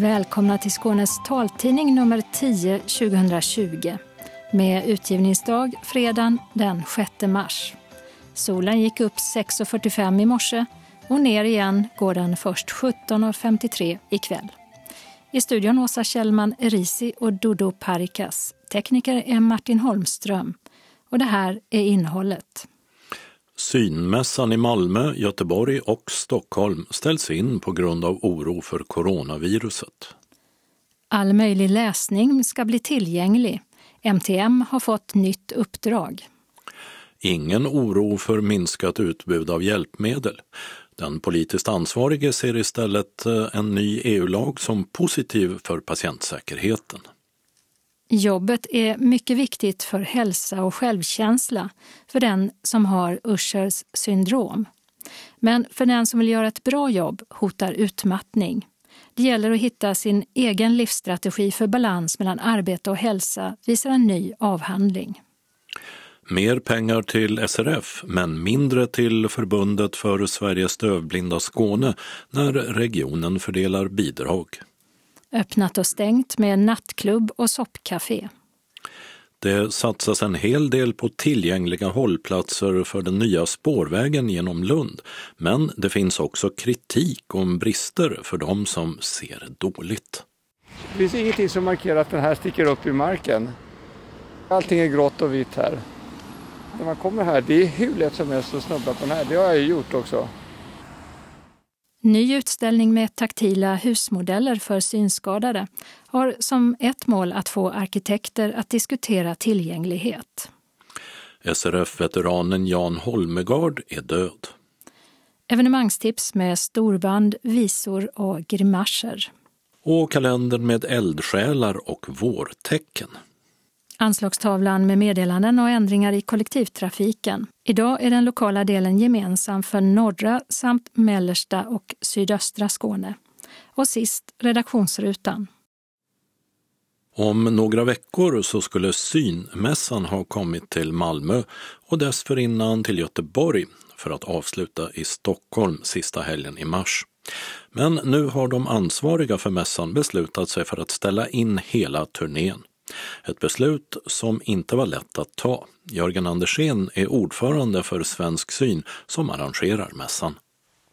Välkomna till Skånes taltidning nummer 10 2020 med utgivningsdag fredagen den 6 mars. Solen gick upp 6.45 i morse och ner igen går den först 17.53 ikväll. I studion Åsa Kjellman Erisi och Dodo Parikas. Tekniker är Martin Holmström. Och det här är innehållet. Synmässan i Malmö, Göteborg och Stockholm ställs in på grund av oro för coronaviruset. All möjlig läsning ska bli tillgänglig. MTM har fått nytt uppdrag. Ingen oro för minskat utbud av hjälpmedel. Den politiskt ansvarige ser istället eh, en ny EU-lag som positiv för patientsäkerheten. Jobbet är mycket viktigt för hälsa och självkänsla för den som har Uschers syndrom. Men för den som vill göra ett bra jobb hotar utmattning. Det gäller att hitta sin egen livsstrategi för balans mellan arbete och hälsa, visar en ny avhandling. Mer pengar till SRF, men mindre till Förbundet för Sveriges dövblinda Skåne när regionen fördelar bidrag. Öppnat och stängt med nattklubb och soppcafé. Det satsas en hel del på tillgängliga hållplatser för den nya spårvägen genom Lund, men det finns också kritik om brister för de som ser dåligt. Det finns ingenting som markerar att den här sticker upp i marken. Allting är grått och vitt här. När man kommer här, det är hur lätt som helst att snubbla på den här. Det har jag gjort också. Ny utställning med taktila husmodeller för synskadade har som ett mål att få arkitekter att diskutera tillgänglighet. SRF-veteranen Jan Holmegard är död. Evenemangstips med storband, visor och grimaser. Och kalendern med eldsjälar och vårtecken. Anslagstavlan med meddelanden och ändringar i kollektivtrafiken. Idag är den lokala delen gemensam för norra samt mellersta och sydöstra Skåne. Och sist redaktionsrutan. Om några veckor så skulle synmässan ha kommit till Malmö och dessförinnan till Göteborg för att avsluta i Stockholm sista helgen i mars. Men nu har de ansvariga för mässan beslutat sig för att ställa in hela turnén. Ett beslut som inte var lätt att ta. Jörgen Andersén är ordförande för Svensk Syn som arrangerar mässan.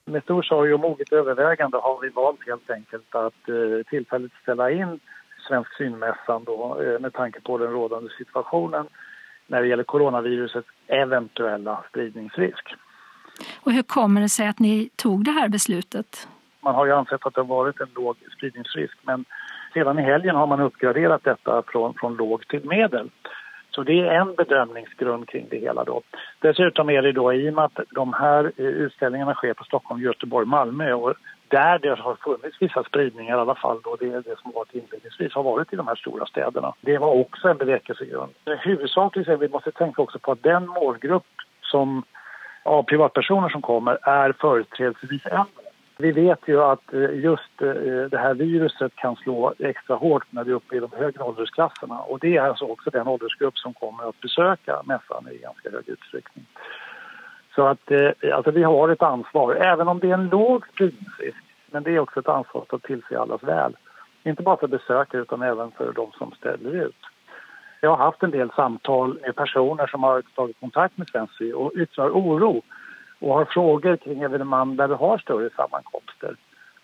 Med stor sorg och moget övervägande har vi valt helt enkelt att eh, tillfälligt ställa in Svensk Synmässan då, eh, med tanke på den rådande situationen när det gäller coronavirusets eventuella spridningsrisk. Och hur kommer det sig att ni tog det här beslutet? Man har ju ansett att det har varit en låg spridningsrisk men sedan i helgen har man uppgraderat detta från, från låg till medel. Så det är en bedömningsgrund kring det hela. Då. Dessutom är det då i och med att de här eh, utställningarna sker på Stockholm, Göteborg, Malmö och där det har funnits vissa spridningar i alla fall då det, det som varit inledningsvis har varit i de här stora städerna. Det var också en bevekelsegrund. Huvudsakligen är vi måste tänka också på att den målgrupp som av privatpersoner som kommer är företrädesvis äldre. Vi vet ju att eh, just eh, det här viruset kan slå extra hårt när vi är uppe i de högre åldersklasserna och det är alltså också den åldersgrupp som kommer att besöka mässan i ganska hög utsträckning. Så att eh, alltså vi har ett ansvar, även om det är en låg spridningsrisk, men det är också ett ansvar att tillse allas väl. Inte bara för besökare utan även för de som ställer ut. Jag har haft en del samtal med personer som har tagit kontakt med Svensk och yttrar oro och har frågor kring evenemang där vi har större sammankomster.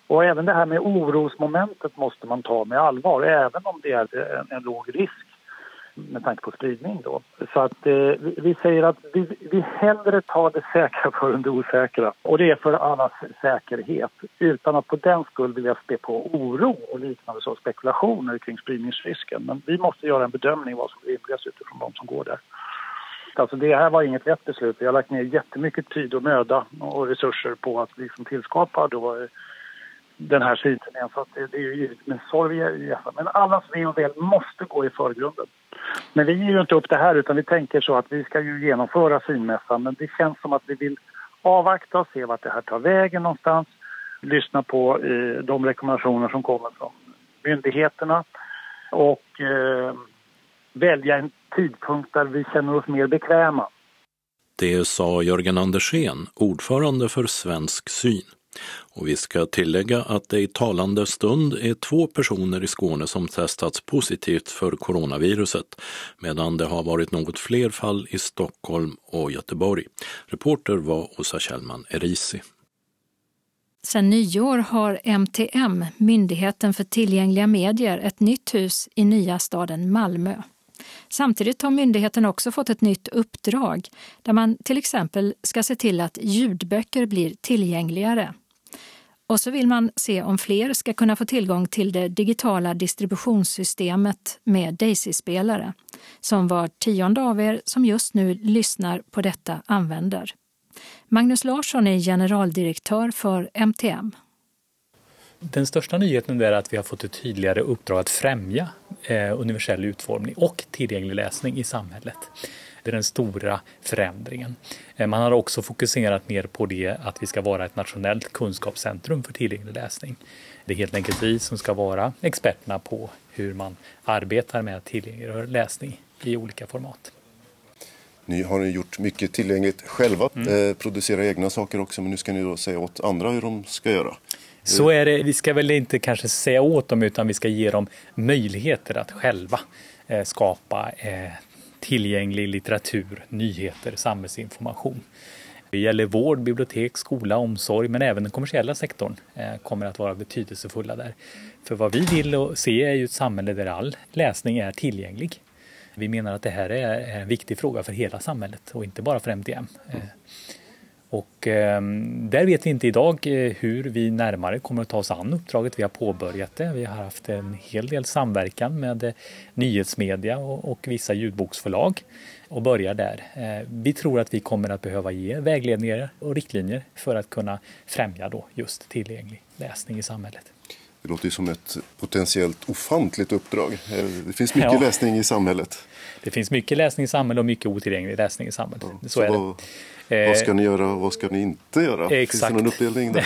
Och även det här med orosmomentet måste man ta med allvar, även om det är en, en låg risk med tanke på spridning. Då. Så att eh, vi, vi, säger att vi, vi hellre tar det säkra för det osäkra. Och det är för allas säkerhet, utan att på den skull vilja spä på oro och liknande så spekulationer kring spridningsrisken. Men vi måste göra en bedömning vad som är rimligast utifrån de som går där. Alltså det här var inget lätt beslut. Vi har lagt ner jättemycket tid och möda och resurser på att liksom tillskapa då eh, den här sidturnén. Så det, det, är ju givet med sorg i Men allas ve och väl måste gå i förgrunden. Men vi ger ju inte upp det här utan vi tänker så att vi ska ju genomföra synmässan men det känns som att vi vill avvakta och se vart det här tar vägen någonstans. Lyssna på eh, de rekommendationer som kommer från myndigheterna och eh, välja en tidpunkt där vi känner oss mer bekväma. Det sa Jörgen Andersén, ordförande för Svensk Syn. Och vi ska tillägga att det i talande stund är två personer i Skåne som testats positivt för coronaviruset, medan det har varit något fler fall i Stockholm och Göteborg. Reporter var Åsa Kjellman Erisi. Sedan nyår har MTM, Myndigheten för tillgängliga medier, ett nytt hus i nya staden Malmö. Samtidigt har myndigheten också fått ett nytt uppdrag där man till exempel ska se till att ljudböcker blir tillgängligare. Och så vill man se om fler ska kunna få tillgång till det digitala distributionssystemet med Daisy-spelare, som var tionde av er som just nu lyssnar på detta använder. Magnus Larsson är generaldirektör för MTM. Den största nyheten är att vi har fått ett tydligare uppdrag att främja eh, universell utformning och tillgänglig läsning i samhället. Det är den stora förändringen. Eh, man har också fokuserat mer på det att vi ska vara ett nationellt kunskapscentrum för tillgänglig läsning. Det är helt enkelt vi som ska vara experterna på hur man arbetar med tillgänglig läsning i olika format. Ni har gjort mycket tillgängligt själva, mm. eh, producera egna saker också, men nu ska ni då säga åt andra hur de ska göra. Så är det. Vi ska väl inte kanske säga åt dem, utan vi ska ge dem möjligheter att själva eh, skapa eh, tillgänglig litteratur, nyheter, samhällsinformation. Det gäller vård, bibliotek, skola, omsorg, men även den kommersiella sektorn eh, kommer att vara betydelsefulla där. För vad vi vill se är ju ett samhälle där all läsning är tillgänglig. Vi menar att det här är en viktig fråga för hela samhället och inte bara för MTM. Mm. Och eh, där vet vi inte idag eh, hur vi närmare kommer att ta oss an uppdraget. Vi har påbörjat det. Vi har haft en hel del samverkan med eh, nyhetsmedia och, och vissa ljudboksförlag och börjar där. Eh, vi tror att vi kommer att behöva ge vägledningar och riktlinjer för att kunna främja då just tillgänglig läsning i samhället. Det låter ju som ett potentiellt ofantligt uppdrag. Eh, det finns mycket ja. läsning i samhället. Det finns mycket läsning i samhället och mycket otillgänglig läsning i samhället. Ja, så, så, är det. Vad ska ni göra och vad ska ni inte göra? Exakt. Finns det någon uppdelning där?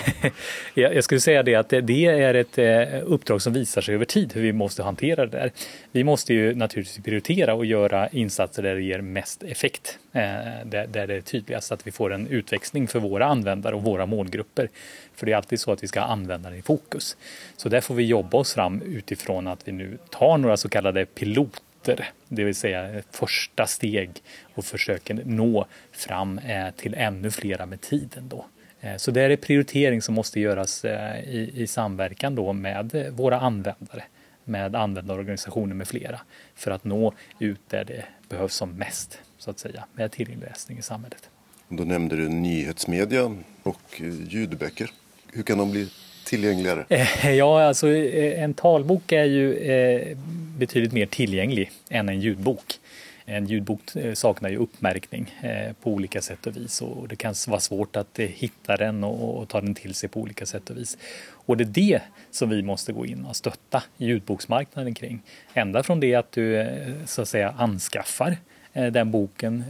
Jag skulle säga det att det är ett eh, uppdrag som visar sig över tid hur vi måste hantera det där. Vi måste ju naturligtvis prioritera och göra insatser där det ger mest effekt. Eh, där det är tydligast att vi får en utväxling för våra användare och våra målgrupper. För det är alltid så att vi ska ha användaren i fokus. Så där får vi jobba oss fram utifrån att vi nu tar några så kallade pilot fötter, det vill säga första steg och försöker nå fram eh, till ännu flera med tiden då. Eh, så det är prioritering som måste göras eh, i, i samverkan då med våra användare, med användarorganisationer med flera för att nå ut där det behövs som mest så att säga med tillgänglig läsning i samhället. Då nämnde du nyhetsmedia och ljudböcker. Hur kan de bli tillgängligare? Eh, ja, alltså eh, en talbok är ju eh, betydligt mer tillgänglig än en ljudbok. En ljudbok saknar ju uppmärkning på olika sätt och vis och det kan vara svårt att hitta den och ta den till sig på olika sätt och vis. Och det är det som vi måste gå in och stötta ljudboksmarknaden kring. Ända från det att du så att säga anskaffar den boken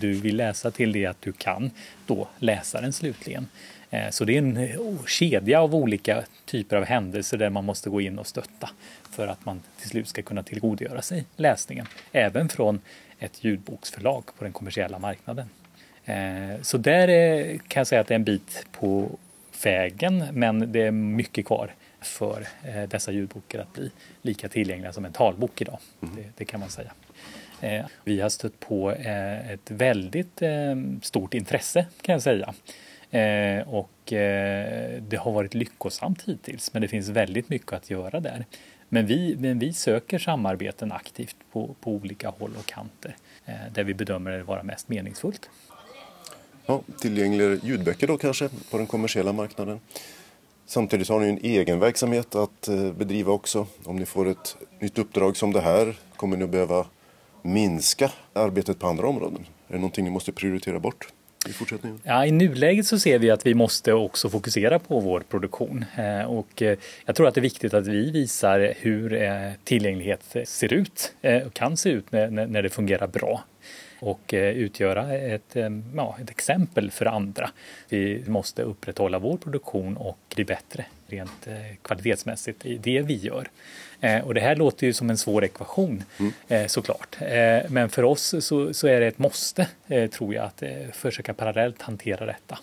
du vill läsa till det att du kan då läsa den slutligen. Så det är en kedja av olika typer av händelser där man måste gå in och stötta för att man till slut ska kunna tillgodogöra sig läsningen, även från ett ljudboksförlag på den kommersiella marknaden. Eh, så där kan jag säga att det är en bit på vägen, men det är mycket kvar för eh, dessa ljudböcker att bli lika tillgängliga som en talbok idag. Mm. Det, det, kan man säga. Eh, vi har stött på ett väldigt stort intresse kan jag säga. Eh, och eh, det har varit lyckosamt hittills, men det finns väldigt mycket att göra där. Men vi, men vi söker samarbeten aktivt på, på olika håll och kanter eh, där vi bedömer det vara mest meningsfullt. Ja, tillgängliga ljudböcker då kanske på den kommersiella marknaden. Samtidigt har ni en egen verksamhet att eh, bedriva också. Om ni får ett nytt uppdrag som det här kommer ni att behöva minska arbetet på andra områden. Är det någonting ni måste prioritera bort? I fortsättningen? Ja, I nuläget så ser vi att vi måste också fokusera på vår produktion. Eh, och eh, jag tror att det är viktigt att vi visar hur eh, tillgänglighet ser ut och kan se ut när det fungerar bra och utgöra ett, ja, ett exempel för andra. Vi måste upprätthålla vår produktion och bli bättre rent kvalitetsmässigt i det vi gör. Eh, och det här låter ju som en svår ekvation mm. eh, såklart. Eh, men för oss så, så, är det ett måste, tror jag, att försöka parallellt hantera detta.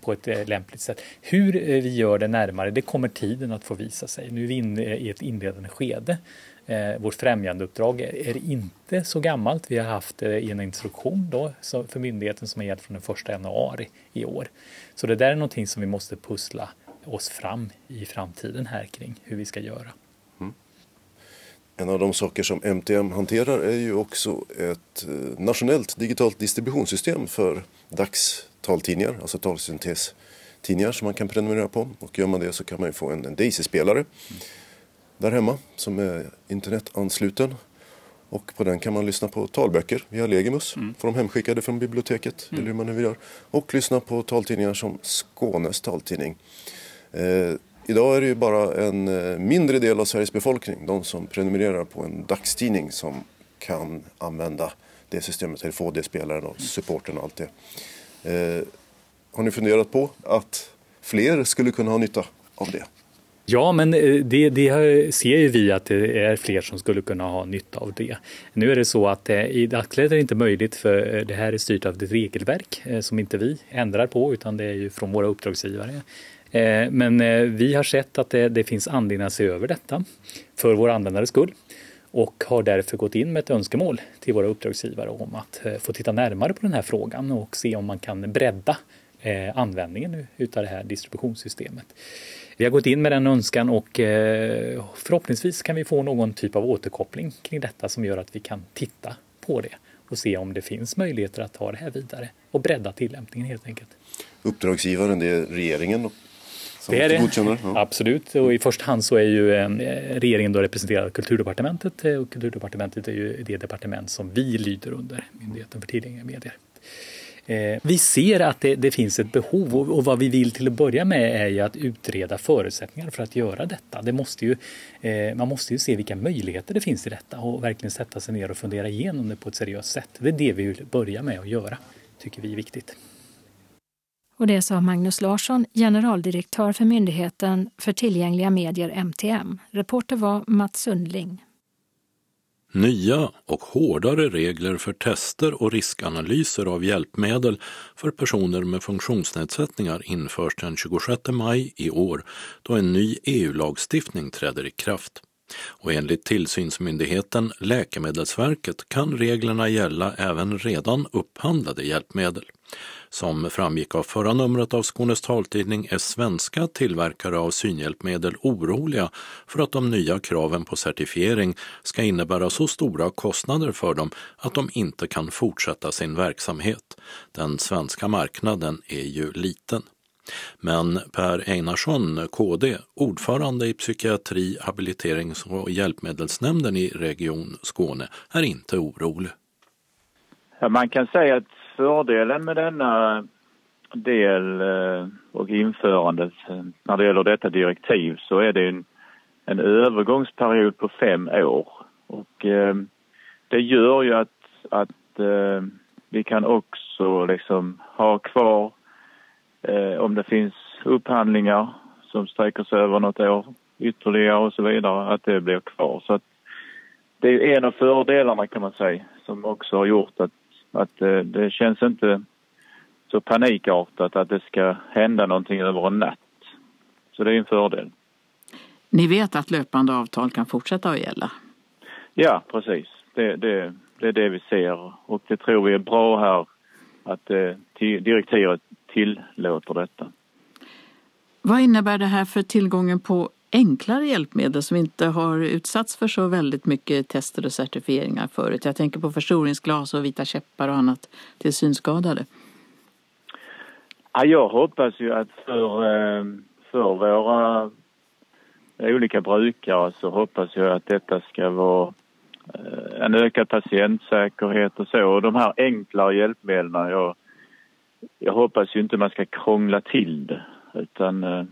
på ett lämpligt sätt. Hur vi gör det närmare, det kommer tiden att få visa sig. Nu är vi inne i ett inledande skede. vårt främjandeuppdrag är inte så gammalt. Vi har haft en instruktion då, för myndigheten som har gällt från den 1 januari i år. Så det där är någonting som vi måste pussla oss fram i framtiden här kring hur vi ska göra. En av de saker som MTM hanterar är ju också ett eh, nationellt digitalt distributionssystem för dagstaltidningar, alltså talsyntestidningar som man kan prenumerera på. Och gör man det så kan man ju få en, Daisy-spelare mm. där hemma som är internetansluten. Och på den kan man lyssna på talböcker via Legimus, mm. får de hemskickade från biblioteket mm. eller hur man nu göra. Och lyssna på taltidningar som Skånes taltidning. Eh, Idag är det ju bara en eh, mindre del av Sveriges befolkning, de som prenumererar på en dagstidning som kan använda det systemet, eller få det spelaren och supporten och allt det. Eh, har ni funderat på att fler skulle kunna ha nytta av det? Ja, men eh, det, det, ser ju vi att det är fler som skulle kunna ha nytta av det. Nu är det så att eh, i dagsläget är det inte möjligt för det här är styrt av ett regelverk som inte vi ändrar på utan det är ju från våra uppdragsgivare. Eh, men eh, vi har sett att det, det finns anledning att se över detta för våra användares skull och har därför gått in med ett önskemål till våra uppdragsgivare om att eh, få titta närmare på den här frågan och se om man kan bredda användningen utav det här distributionssystemet. Vi har gått in med den önskan och förhoppningsvis kan vi få någon typ av återkoppling kring detta som gör att vi kan titta på det och se om det finns möjligheter att ta det här vidare och bredda tillämpningen helt enkelt. Uppdragsgivaren det är regeringen det är det. Ja. Absolut. Och i första hand så är ju eh, regeringen då representerad Kulturdepartementet eh, och Kulturdepartementet är ju det departement som vi lyder under, Myndigheten för tillgängliga medier. Eh, vi ser att det, det, finns ett behov och, vad vi vill till att börja med är ju att utreda förutsättningar för att göra detta. Det måste ju, man måste ju se vilka möjligheter det finns i detta och verkligen sätta sig ner och fundera igenom det på ett seriöst sätt. Det är det vi vill börja med att göra, tycker vi är viktigt. Och det sa Magnus Larsson, generaldirektör för Myndigheten för tillgängliga medier, MTM. Reporter var Mats Sundling. Nya och hårdare regler för tester och riskanalyser av hjälpmedel för personer med funktionsnedsättningar införs den 26 maj i år då en ny EU-lagstiftning träder i kraft. Och enligt tillsynsmyndigheten Läkemedelsverket kan reglerna gälla även redan upphandlade hjälpmedel. Som framgick av förra numret av Skånes taltidning är svenska tillverkare av synhjälpmedel oroliga för att de nya kraven på certifiering ska innebära så stora kostnader för dem att de inte kan fortsätta sin verksamhet. Den svenska marknaden är ju liten. Men Per Einarsson, KD, ordförande i psykiatri, habiliterings och hjälpmedelsnämnden i Region Skåne, är inte orolig. Ja, man kan säga att fördelen med denna del eh, och införandet eh, när det gäller detta direktiv så är det en, en övergångsperiod på fem år. Och eh, det gör ju att, att eh, vi kan också liksom ha kvar om det finns upphandlingar som sträcker sig över något år ytterligare och så vidare, att det blir kvar. Så att det är en av fördelarna kan man säga som också har gjort att att eh, det känns inte så panikartat att det ska hända någonting över en natt. Så det är en fördel. Ni vet att löpande avtal kan fortsätta att gälla? Ja, precis. Det, det, det är det vi ser och det tror vi är bra här att eh, direktivet tillåter detta. Vad innebär det här för tillgången på enklare hjälpmedel som inte har utsatts för så väldigt mycket tester och certifieringar förut. Jag tänker på förstoringsglas och vita käppar och annat till synskadade. Ja, jag hoppas ju att för, eh, för våra olika brukare så hoppas jag att detta ska vara eh, en ökad patientsäkerhet och så. Och de här enklare hjälpmedlen, jag, jag hoppas ju inte man ska krångla till det utan eh,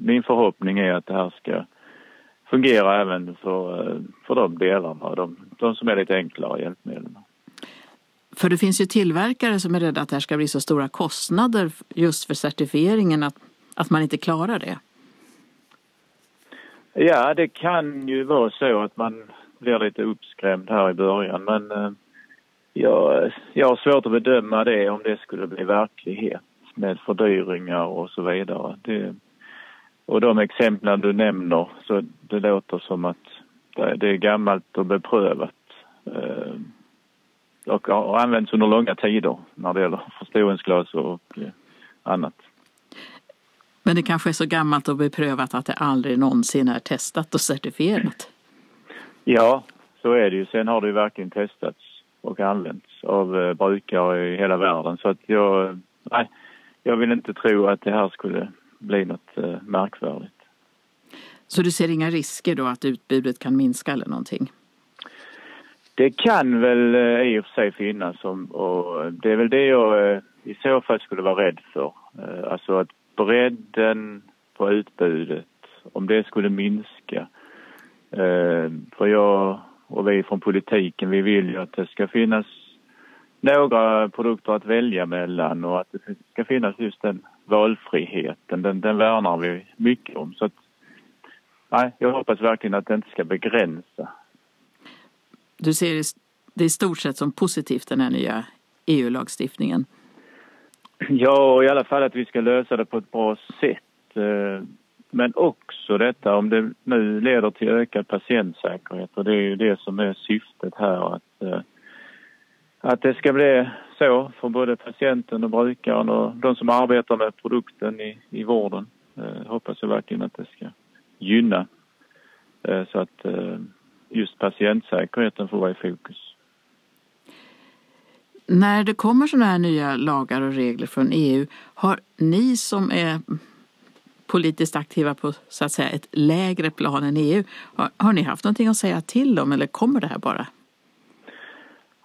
min förhoppning är att det här ska fungera även för, eh, för de delarna, de, de som är lite enklare hjälpmedel. För det finns ju tillverkare som är rädda att det här ska bli så stora kostnader just för certifieringen att, att man inte klarar det. Ja, det kan ju vara så att man blir lite uppskrämd här i början men eh, jag, jag har svårt att bedöma det om det skulle bli verklighet. med fördyringar och så vidare. Det, och de exemplen du nämner, så det låter som att det är gammalt och beprövat eh, och har använts under långa tider när det gäller förstoringsglas och eh, annat. Men det kanske är så gammalt och beprövat att det aldrig någonsin är testat och certifierat? Ja, så är det ju. Sen har det ju verkligen testats och använts av eh, brukare i hela världen. Så att jag, nej, jag vill inte tro att det här skulle bli något eh, märkvärdigt. Så du ser inga risker då att utbudet kan minska eller någonting? Det kan väl eh, i och för sig finnas och det är väl det jag i så fall skulle vara rädd för. Alltså att bredden på utbudet, om det skulle minska. För jag och vi från politiken, vi vill ju att det ska finnas några produkter att välja mellan och att det ska finnas just den valfriheten. Den, den värnar vi mycket om. Så att, nej, jag hoppas verkligen att det inte ska begränsa. Du ser det i stort sett som positivt den här nya EU-lagstiftningen? Ja, i alla fall att vi ska lösa det på ett bra sätt. Eh, men också detta om det nu leder till ökad patientsäkerhet och det är ju det som är syftet här att, eh, att det ska bli så för både patienten och brukaren och de som arbetar med produkten i, i vården. Eh, hoppas jag verkligen att det ska gynna eh, så att eh, just patientsäkerheten får vara i fokus. När det kommer sådana här nya lagar och regler från EU, har ni som är politiskt aktiva på så att säga ett lägre plan än EU. Har, har ni haft någonting att säga till om eller kommer det här bara?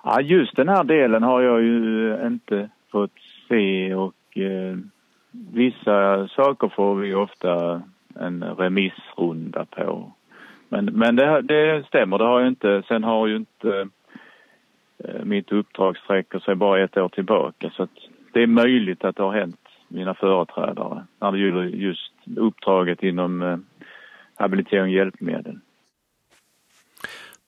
Ja, just den här delen har jag ju eh, inte fått se och eh, vissa saker får vi ofta en remissrunda på. Men, men det, det stämmer, det har jag inte. Sen har ju inte eh, mitt uppdrag sträcker sig bara ett år tillbaka så att det är möjligt att det har hänt mina företrädare när det gäller just uppdraget inom eh, habilitering och hjälpmedel.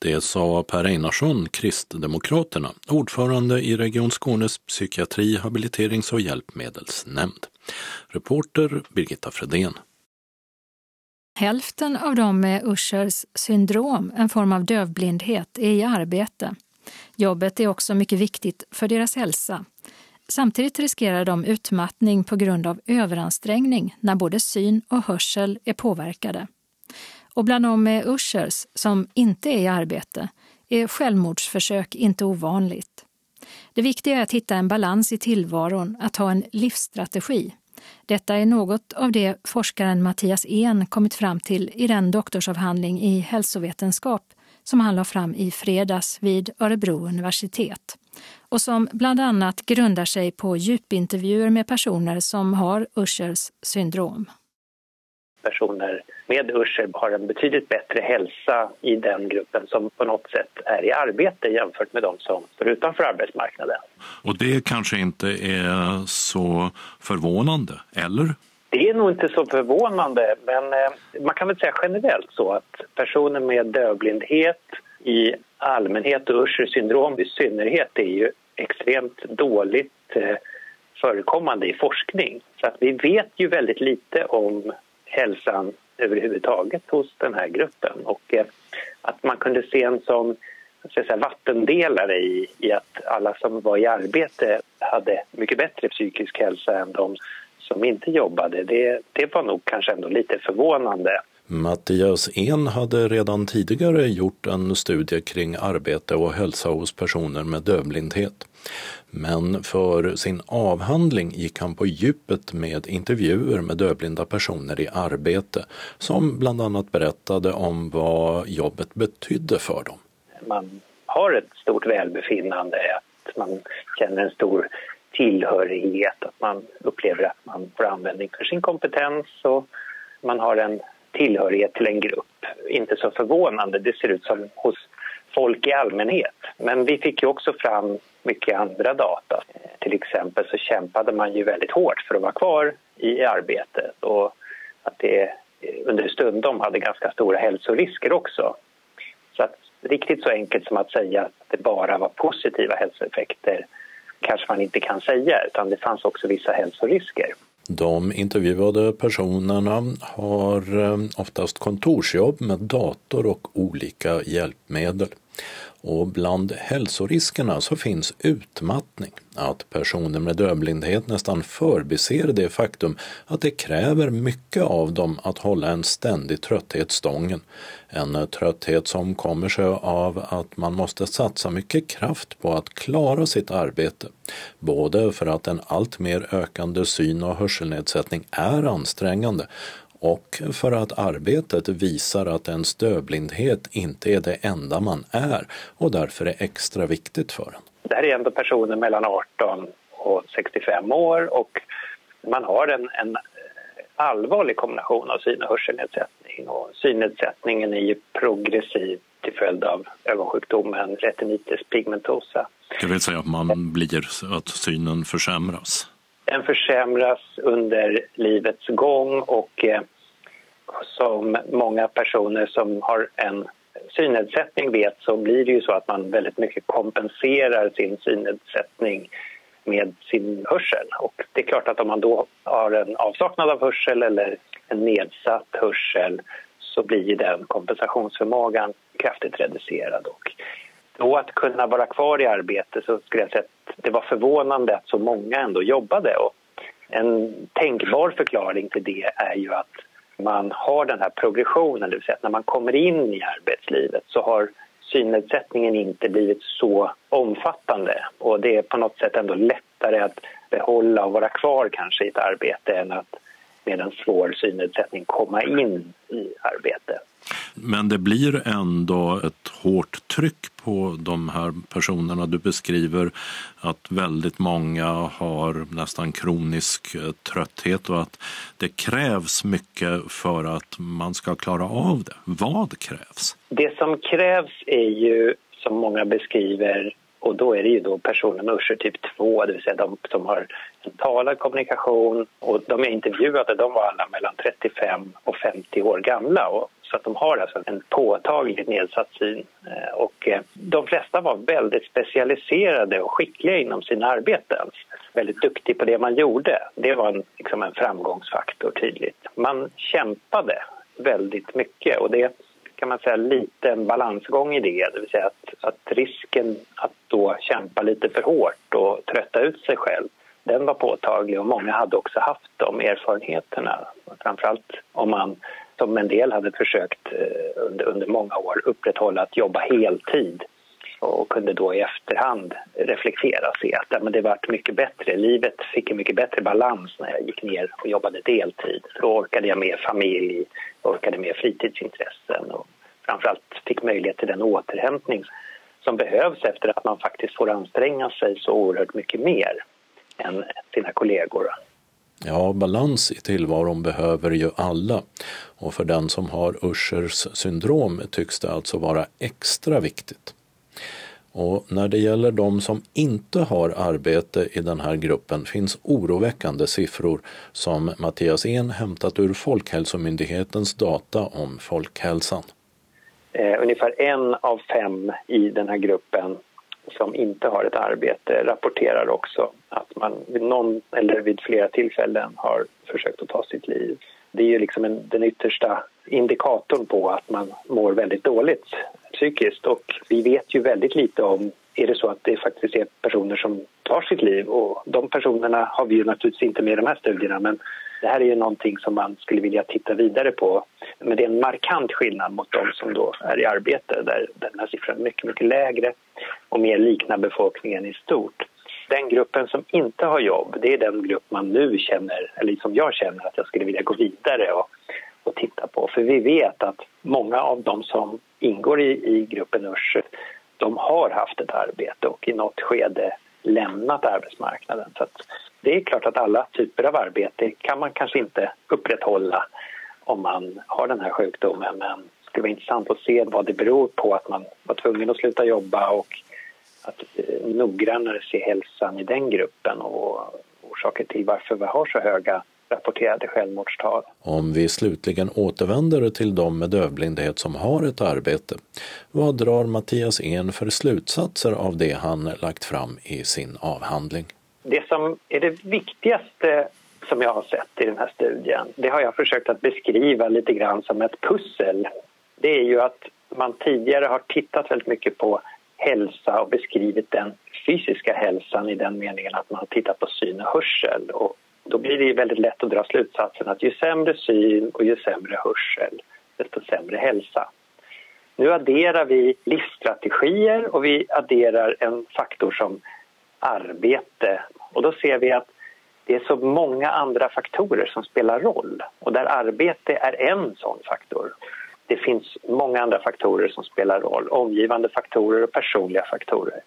Det sa Per Einarsson, Kristdemokraterna, ordförande i Region Skånes psykiatri-, habiliterings och hjälpmedelsnämnd. Reporter Birgitta Fredén. Hälften av dem med Uschers syndrom, en form av dövblindhet, är i arbete. Jobbet är också mycket viktigt för deras hälsa. Samtidigt riskerar de utmattning på grund av överansträngning när både syn och hörsel är påverkade. Och bland de med Ushers, som inte är i arbete är självmordsförsök inte ovanligt. Det viktiga är att hitta en balans i tillvaron, att ha en livsstrategi. Detta är något av det forskaren Mattias En kommit fram till i den doktorsavhandling i hälsovetenskap som han la fram i fredags vid Örebro universitet och som bland annat grundar sig på djupintervjuer med personer som har Ushers syndrom. Personer med Usher har en betydligt bättre hälsa i den gruppen som på något sätt är i arbete jämfört med de som står utanför arbetsmarknaden. Och det kanske inte är så förvånande, eller? Det är nog inte så förvånande, men eh, man kan väl säga generellt så att personer med dövblindhet i allmänhet och Uschers syndrom i synnerhet är ju extremt dåligt eh, förekommande i forskning. Så att vi vet ju väldigt lite om hälsan överhuvudtaget hos den här gruppen. Och eh, att man kunde se en sån så säga, vattendelare i, i att alla som var i arbete hade mycket bättre psykisk hälsa än de som inte jobbade, det, det var nog kanske ändå lite förvånande. Mattias En hade redan tidigare gjort en studie kring arbete och hälsa hos personer med dövblindhet. Men för sin avhandling gick han på djupet med intervjuer med dövblinda personer i arbete som bland annat berättade om vad jobbet betydde för dem. Man har ett stort välbefinnande, att man känner en stor tillhörighet, att man upplever att man får användning för sin kompetens och man har en tillhörighet till en grupp. Inte så förvånande, det ser ut som hos folk i allmänhet. Men vi fick ju också fram mycket andra data. Till exempel så kämpade man ju väldigt hårt för att vara kvar i arbetet och att det under stundom hade ganska stora hälsorisker också. Så att riktigt så enkelt som att säga att det bara var positiva hälsoeffekter kanske man inte kan säga utan det fanns också vissa hälsorisker. De intervjuade personerna har eh, oftast kontorsjobb med dator och olika hjälpmedel. Och bland hälsoriskerna så finns utmattning, att personer med dövblindhet nästan förbiser det faktum att det kräver mycket av dem att hålla en ständig trötthet stången. En trötthet som kommer sig av att man måste satsa mycket kraft på att klara sitt arbete. Både för att en alltmer ökande syn och hörselnedsättning är ansträngande och för att arbetet visar att ens dövblindhet inte är det enda man är och därför är extra viktigt för en. Det här är ändå personer mellan 18 och 65 år och man har en, en allvarlig kombination av syn och hörselnedsättning och synnedsättningen är ju progressiv till följd av ögonsjukdomen retinitis pigmentosa. Det vill säga att man blir, att synen försämras? Den försämras under livets gång och eh, som många personer som har en synnedsättning vet så blir det ju så att man väldigt mycket kompenserar sin synnedsättning med sin hörsel. Och det är klart att om man då har en avsaknad av hörsel eller en nedsatt hörsel så blir den kompensationsförmågan kraftigt reducerad. Och då att kunna vara kvar i arbete så skulle jag säga att det var förvånande att så många ändå jobbade. Och en tänkbar förklaring till det är ju att man har den här progressionen, det vill säga att när man kommer in i arbetslivet så har synnedsättningen inte blivit så omfattande och det är på något sätt ändå lättare att behålla och vara kvar kanske i ett arbete än att med en svår synnedsättning komma in i arbete. Men det blir ändå ett hårt tryck på de här personerna du beskriver att väldigt många har nästan kronisk eh, trötthet och att det krävs mycket för att man ska klara av det. Vad krävs? Det som krävs är ju, som många beskriver, och då är det ju då personer med Usher typ 2, det vill säga de som har en talad kommunikation. Och de jag intervjuade de var alla mellan 35 och 50 år gamla. Och, så att de har alltså en påtagligt nedsatt syn. Eh, och eh, de flesta var väldigt specialiserade och skickliga inom sina arbeten. Väldigt duktig på det man gjorde. Det var en, liksom en framgångsfaktor tydligt. Man kämpade väldigt mycket och det kan man säga lite en balansgång i det. Det vill säga att, att risken att då kämpa lite för hårt och trötta ut sig själv den var påtaglig och många hade också haft de erfarenheterna. Framförallt om man, som en del hade försökt eh, under, under många år, upprätthålla att jobba heltid och kunde då i efterhand reflektera och se att ja, men det vart mycket bättre. Livet fick en mycket bättre balans när jag gick ner och jobbade deltid. Då orkade jag med familj, orkade med fritidsintressen och framförallt fick möjlighet till den återhämtning som behövs efter att man faktiskt får anstränga sig så oerhört mycket mer än sina kollegor. Ja, balans i tillvaron behöver ju alla och för den som har Uschers syndrom tycks det alltså vara extra viktigt. Och när det gäller de som inte har arbete i den här gruppen finns oroväckande siffror som Mattias En hämtat ur Folkhälsomyndighetens data om folkhälsan. Eh, ungefär en av fem i den här gruppen som inte har ett arbete rapporterar också att man vid någon eller vid flera tillfällen har försökt att ta sitt liv. Det är ju liksom en, den yttersta indikatorn på att man mår väldigt dåligt psykiskt och vi vet ju väldigt lite om är det så att det faktiskt är personer som tar sitt liv och de personerna har vi ju naturligtvis inte med i de här studierna men det här är ju någonting som man skulle vilja titta vidare på. Men det är en markant skillnad mot de som då är i arbete där den här siffran är mycket, mycket lägre och mer liknar befolkningen i stort. Den gruppen som inte har jobb, det är den grupp man nu känner, eller som jag känner att jag skulle vilja gå vidare och, och titta på. För vi vet att många av de som ingår i, i gruppen URSS, de har haft ett arbete och i något skede lämnat arbetsmarknaden. Så det är klart att alla typer av arbete kan man kanske inte upprätthålla om man har den här sjukdomen men det skulle vara intressant att se vad det beror på att man var tvungen att sluta jobba och att eh, noggrannare se hälsan i den gruppen och orsaker till varför vi har så höga rapporterade självmordstal. Om vi slutligen återvänder till de med dövblindhet som har ett arbete, vad drar Mattias En för slutsatser av det han lagt fram i sin avhandling? Det som är det viktigaste som jag har sett i den här studien, det har jag försökt att beskriva lite grann som ett pussel. Det är ju att man tidigare har tittat väldigt mycket på hälsa och beskrivit den fysiska hälsan i den meningen att man har tittat på syn och hörsel. Och då blir det väldigt lätt att dra slutsatsen att ju sämre syn och ju sämre hörsel, desto sämre hälsa. Nu adderar vi livsstrategier och vi adderar en faktor som arbete. Och då ser vi att det är så många andra faktorer som spelar roll och där arbete är en sån faktor. Det finns många andra faktorer som spelar roll, omgivande faktorer och personliga faktorer.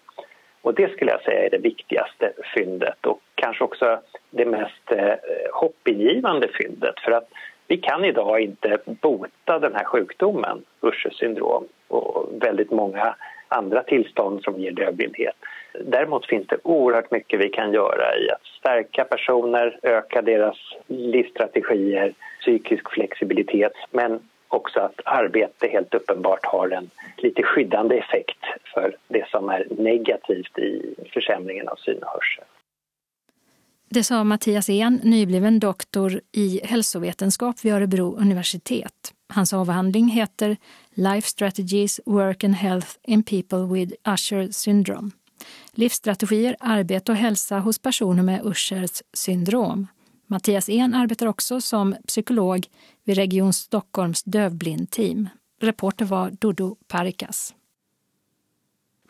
Och det skulle jag säga är det viktigaste fyndet och kanske också det mest eh, hoppingivande fyndet för att vi kan idag inte bota den här sjukdomen, Usher syndrom och väldigt många andra tillstånd som ger dövblindhet. Däremot finns det oerhört mycket vi kan göra i att stärka personer, öka deras livsstrategier, psykisk flexibilitet men också att arbete helt uppenbart har en lite skyddande effekt för det som är negativt i försämringen av syn och hörsel. Det sa Mattias En, nybliven doktor i hälsovetenskap vid Örebro universitet. Hans avhandling heter Life Strategies, Work and Health in People with Usher Syndrome. Livsstrategier, arbete och hälsa hos personer med Ushers syndrom. Mattias En arbetar också som psykolog vid Region Stockholms dövblindteam. Reporter var Dodo Parikas.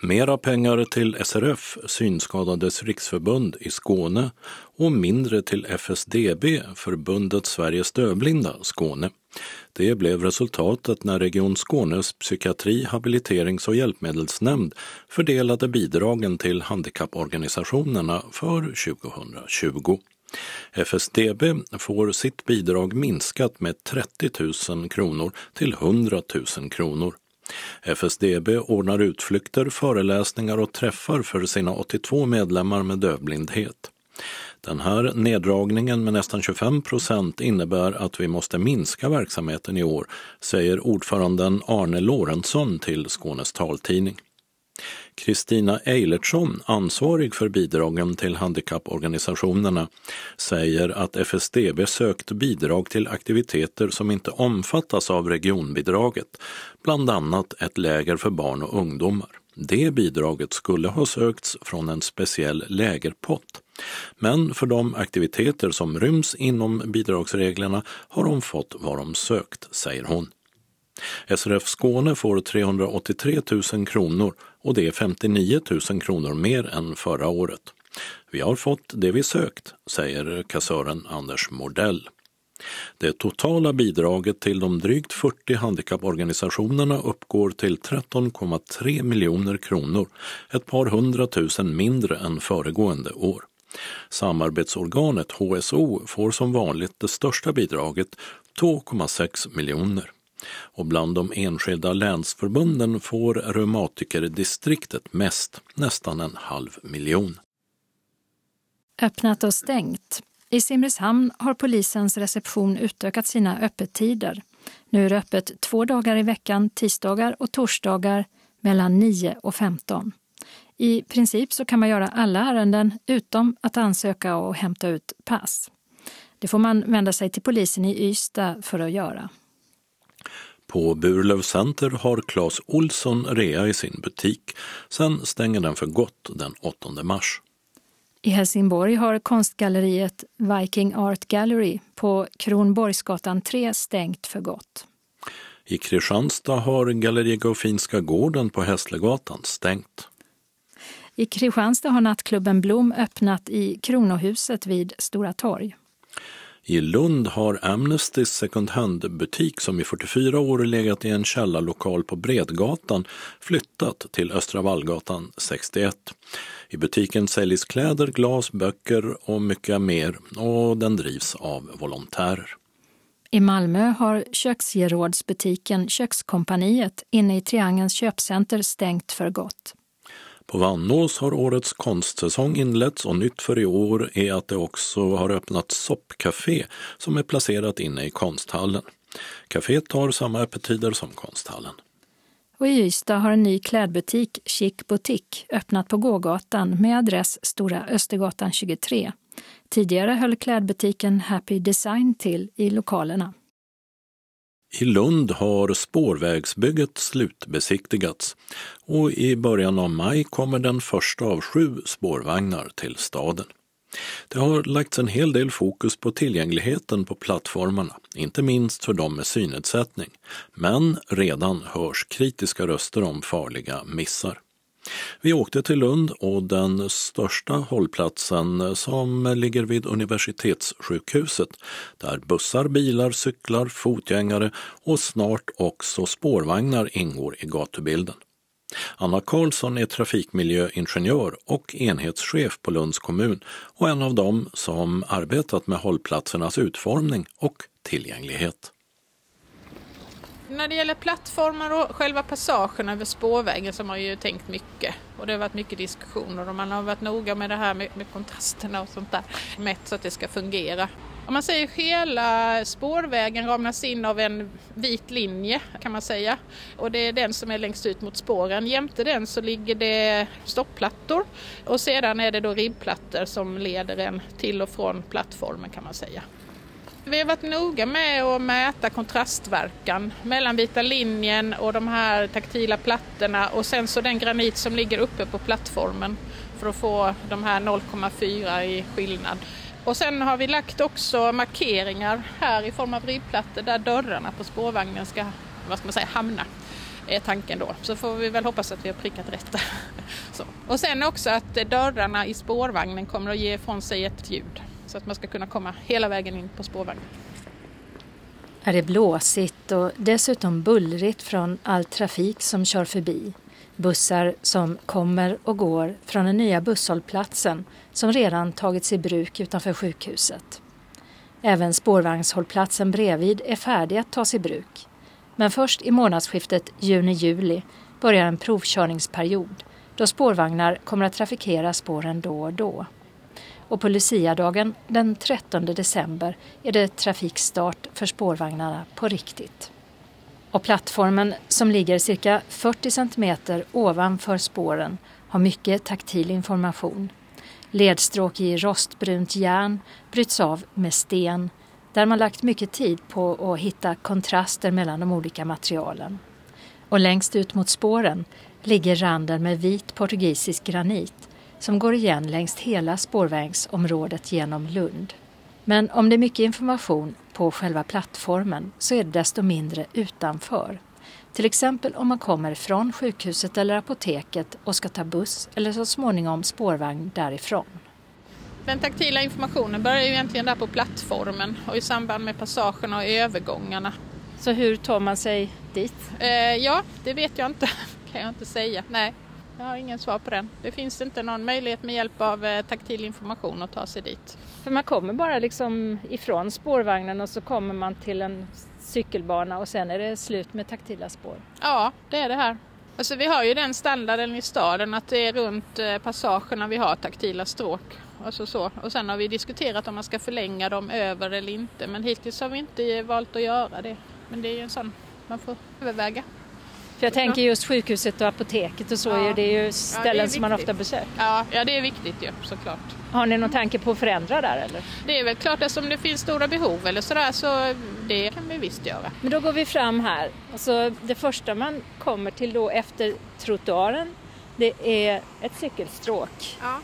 Mera pengar till SRF, Synskadades riksförbund i Skåne och mindre till FSDB, Förbundet Sveriges dövblinda Skåne. Det blev resultatet när Region Skånes psykiatri-, habiliterings och hjälpmedelsnämnd fördelade bidragen till handikapporganisationerna för 2020. FSDB får sitt bidrag minskat med 30 000 kronor till 100 000 kronor. FSDB ordnar utflykter, föreläsningar och träffar för sina 82 medlemmar med dövblindhet. Den här neddragningen med nästan 25 procent innebär att vi måste minska verksamheten i år, säger ordföranden Arne Lorentzon till Skånes taltidning. Kristina Eilertsson, ansvarig för bidragen till handikapporganisationerna, säger att FSDB sökt bidrag till aktiviteter som inte omfattas av regionbidraget, bland annat ett läger för barn och ungdomar. Det bidraget skulle ha sökts från en speciell lägerpott. Men för de aktiviteter som ryms inom bidragsreglerna har de fått vad de sökt, säger hon. SRF Skåne får 383 000 kronor och det är 59 000 kronor mer än förra året. Vi har fått det vi sökt, säger kassören Anders Mordell. Det totala bidraget till de drygt 40 handikapporganisationerna uppgår till 13,3 miljoner kronor, ett par hundratusen mindre än föregående år. Samarbetsorganet HSO får som vanligt det största bidraget, 2,6 miljoner. Och bland de enskilda länsförbunden får reumatikerdistriktet mest, nästan en halv miljon. Öppnat och stängt. I Simrishamn har polisens reception utökat sina öppettider. Nu är det öppet två dagar i veckan, tisdagar och torsdagar mellan 9 och 15. I princip så kan man göra alla ärenden utom att ansöka och hämta ut pass. Det får man vända sig till polisen i Ystad för att göra. På Burlöv Center har Clas Olsson rea i sin butik. Sen stänger den för gott den 8 mars. I Helsingborg har konstgalleriet Viking Art Gallery på Kronborgsgatan 3 stängt för gott. I Kristianstad har Galleri Gaufinska gården på Hässlegatan stängt. I Kristianstad har nattklubben Blom öppnat i Kronohuset vid Stora torg. I Lund har Amnestys second hand-butik som i 44 år legat i en källarlokal på Bredgatan flyttat till Östra Vallgatan 61. I butiken säljs kläder, glas, böcker och mycket mer och den drivs av volontärer. I Malmö har köksgerådsbutiken Kökskompaniet inne i Triangelns köpcenter stängt för gott. På Vannås har årets konstsäsong inletts och nytt för i år är att det också har öppnat soppcafé som är placerat inne i konsthallen. Caféet har samma öppettider som konsthallen. Och i Ystad har en ny klädbutik, Chic Boutique, öppnat på gågatan med adress Stora Östergatan 23. Tidigare höll klädbutiken Happy Design till i lokalerna. I Lund har spårvägsbygget slutbesiktigats och i början av maj kommer den första av sju spårvagnar till staden. Det har lagts en hel del fokus på tillgängligheten på plattformarna, inte minst för de med synnedsättning. Men redan hörs kritiska röster om farliga missar. Vi åkte till Lund och den största hållplatsen som ligger vid universitetssjukhuset där bussar, bilar, cyklar, fotgängare och snart också spårvagnar ingår i gatubilden. Anna Karlsson är trafikmiljöingenjör och enhetschef på Lunds kommun och en av dem som arbetat med hållplatsernas utformning och tillgänglighet. När det gäller plattformar och själva passagen över spårvägen så har man ju tänkt mycket och det har varit mycket diskussioner och man har varit noga med det här med, med kontrasterna och sånt där mätt så att det ska fungera. Om man säger hela spårvägen ramlas in av en vit linje kan man säga och det är den som är längst ut mot spåren. Jämte den så ligger det stoppplattor och sedan är det då ribbplattor som leder en till och från plattformen kan man säga. Vi har varit noga med att mäta kontrastverkan mellan vita linjen och de här taktila plattorna och sen så den granit som ligger uppe på plattformen för att få de här 0,4 i skillnad. Och sen har vi lagt också markeringar här i form av ribbplattor där dörrarna på spårvagnen ska vad ska man säga, hamna. Är tanken då. Så får vi väl hoppas att vi har prickat rätt. Så. Och sen också att dörrarna i spårvagnen kommer att ge ifrån sig ett ljud så att man ska kunna komma hela vägen in på spårvagnen. Är det blåsigt och dessutom bullrigt från all trafik som kör förbi. Bussar som kommer och går från den nya busshållplatsen som redan tagits i bruk utanför sjukhuset. Även spårvagnshållplatsen bredvid är färdig att tas i bruk. Men först i månadsskiftet juni-juli börjar en provkörningsperiod då spårvagnar kommer att trafikera spåren då och då och på Luciadagen den 13 december är det trafikstart för spårvagnarna på riktigt. Och plattformen som ligger cirka 40 centimeter ovanför spåren har mycket taktil information. Ledstråk i rostbrunt järn bryts av med sten där man lagt mycket tid på att hitta kontraster mellan de olika materialen. Och längst ut mot spåren ligger randen med vit portugisisk granit som går igen längs hela spårvägsområdet genom Lund. Men om det är mycket information på själva plattformen så är det desto mindre utanför. Till exempel om man kommer från sjukhuset eller apoteket och ska ta buss eller så småningom spårvagn därifrån. Den taktila informationen börjar ju egentligen där på plattformen och i samband med passagerna och övergångarna. Så hur tar man sig dit? Eh, ja, det vet jag inte, kan jag inte säga. Nej. Jag har ingen svar på den. Det finns inte någon möjlighet med hjälp av eh, taktil information att ta sig dit. För man kommer bara liksom ifrån spårvagnen och så kommer man till en cykelbana och sen är det slut med taktila spår? Ja, det är det här. Alltså vi har ju den standarden i staden att det är runt eh, passagerna vi har taktila stråk. Alltså så. Och sen har vi diskuterat om man ska förlänga dem över eller inte men hittills har vi inte valt att göra det. Men det är ju en sån man får överväga. För jag tänker just sjukhuset och apoteket och så, ja. det är ju ställen ja, är som man ofta besöker. Ja, ja, det är viktigt ju såklart. Har ni någon tanke på att förändra där eller? Det är väl klart att om det finns stora behov eller sådär så det kan vi visst göra. Men då går vi fram här. Alltså, det första man kommer till då efter trottoaren det är ett cykelstråk. Ja.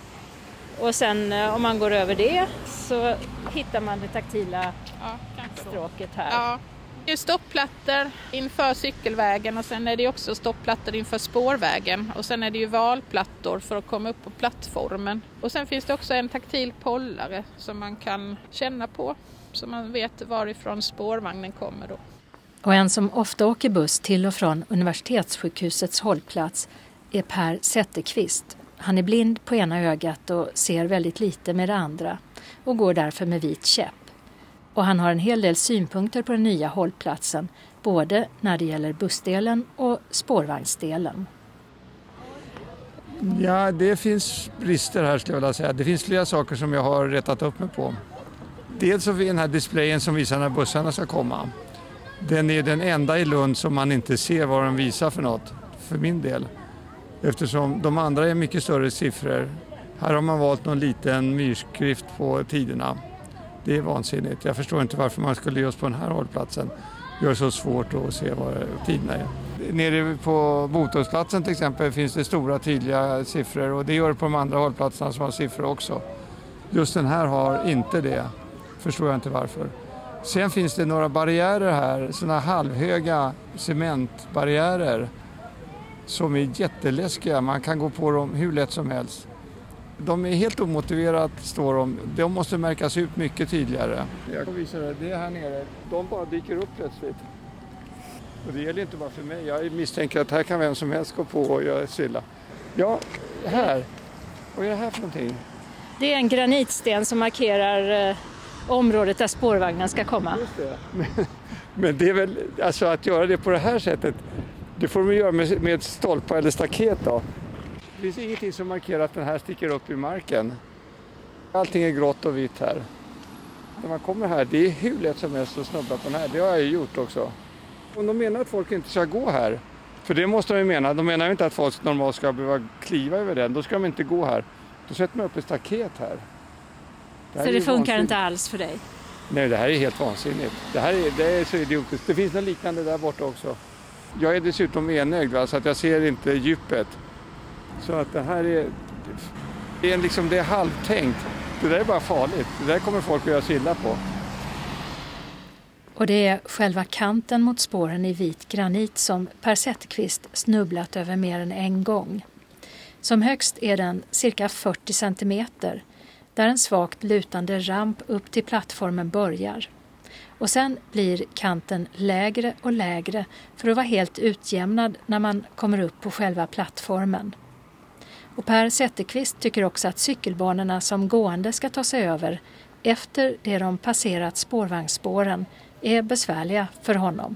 Och sen eh, om man går över det så hittar man det taktila ja, stråket här. Det är stoppplattor inför cykelvägen och sen är det också stoppplattor inför spårvägen och sen är det ju valplattor för att komma upp på plattformen. Och sen finns det också en taktil pollare som man kan känna på så man vet varifrån spårvagnen kommer då. Och en som ofta åker buss till och från universitetssjukhusets hållplats är Per Zetterqvist. Han är blind på ena ögat och ser väldigt lite med det andra och går därför med vit käpp och han har en hel del synpunkter på den nya hållplatsen både när det gäller bussdelen och spårvagnsdelen. Ja, det finns brister här skulle jag vilja säga. Det finns flera saker som jag har rättat upp mig på. Dels så den här displayen som visar när bussarna ska komma. Den är den enda i Lund som man inte ser vad den visar för något, för min del. Eftersom de andra är mycket större siffror. Här har man valt någon liten myrskrift på tiderna. Det är vansinnigt. Jag förstår inte varför man skulle just på den här hållplatsen göra så svårt att se vad tiderna är. Nere på Botåsplatsen till exempel finns det stora tydliga siffror och det gör det på de andra hållplatserna som har siffror också. Just den här har inte det. Förstår jag inte varför. Sen finns det några barriärer här, sådana halvhöga cementbarriärer som är jätteläskiga. Man kan gå på dem hur lätt som helst. De är helt omotiverat, står de. De måste märkas ut mycket tydligare. Jag kan visa det. Det är här nere. De bara dyker upp plötsligt. Och det gäller inte bara för mig. Jag misstänker att här kan vem som helst gå på och göra stilla. Ja, här. Vad är det här för någonting? Det är en granitsten som markerar eh, området där spårvagnen ska komma. Just det. Men, men det är väl, alltså att göra det på det här sättet, det får de göra med, med stolpar eller staket då. Det finns ingenting som markerar att den här sticker upp i marken. Allting är grått och vitt här. När man kommer här, det är hur lätt som helst att snubbla på den här. Det har jag ju gjort också. Om de menar att folk inte ska gå här, för det måste de ju mena. De menar ju inte att folk normalt ska behöva kliva över den. Då ska de inte gå här. Då sätter man upp ett staket här. Det så det funkar vansinnigt. inte alls för dig? Nej, det här är helt vansinnigt. Det här är, det är så idiotiskt. Det finns något liknande där borta också. Jag är dessutom enögd va, så att jag ser inte djupet. Så att det här är, det är, liksom, det är halvtänkt. Det där är bara farligt. Det där kommer folk att göra sig illa på. Och det är själva kanten mot spåren i vit granit som Per Zetterqvist snubblat över mer än en gång. Som högst är den cirka 40 centimeter där en svagt lutande ramp upp till plattformen börjar. Och sen blir kanten lägre och lägre för att vara helt utjämnad när man kommer upp på själva plattformen. Och Per Zetterqvist tycker också att cykelbanorna som gående ska ta sig över efter det de passerat spårvagnsspåren är besvärliga för honom.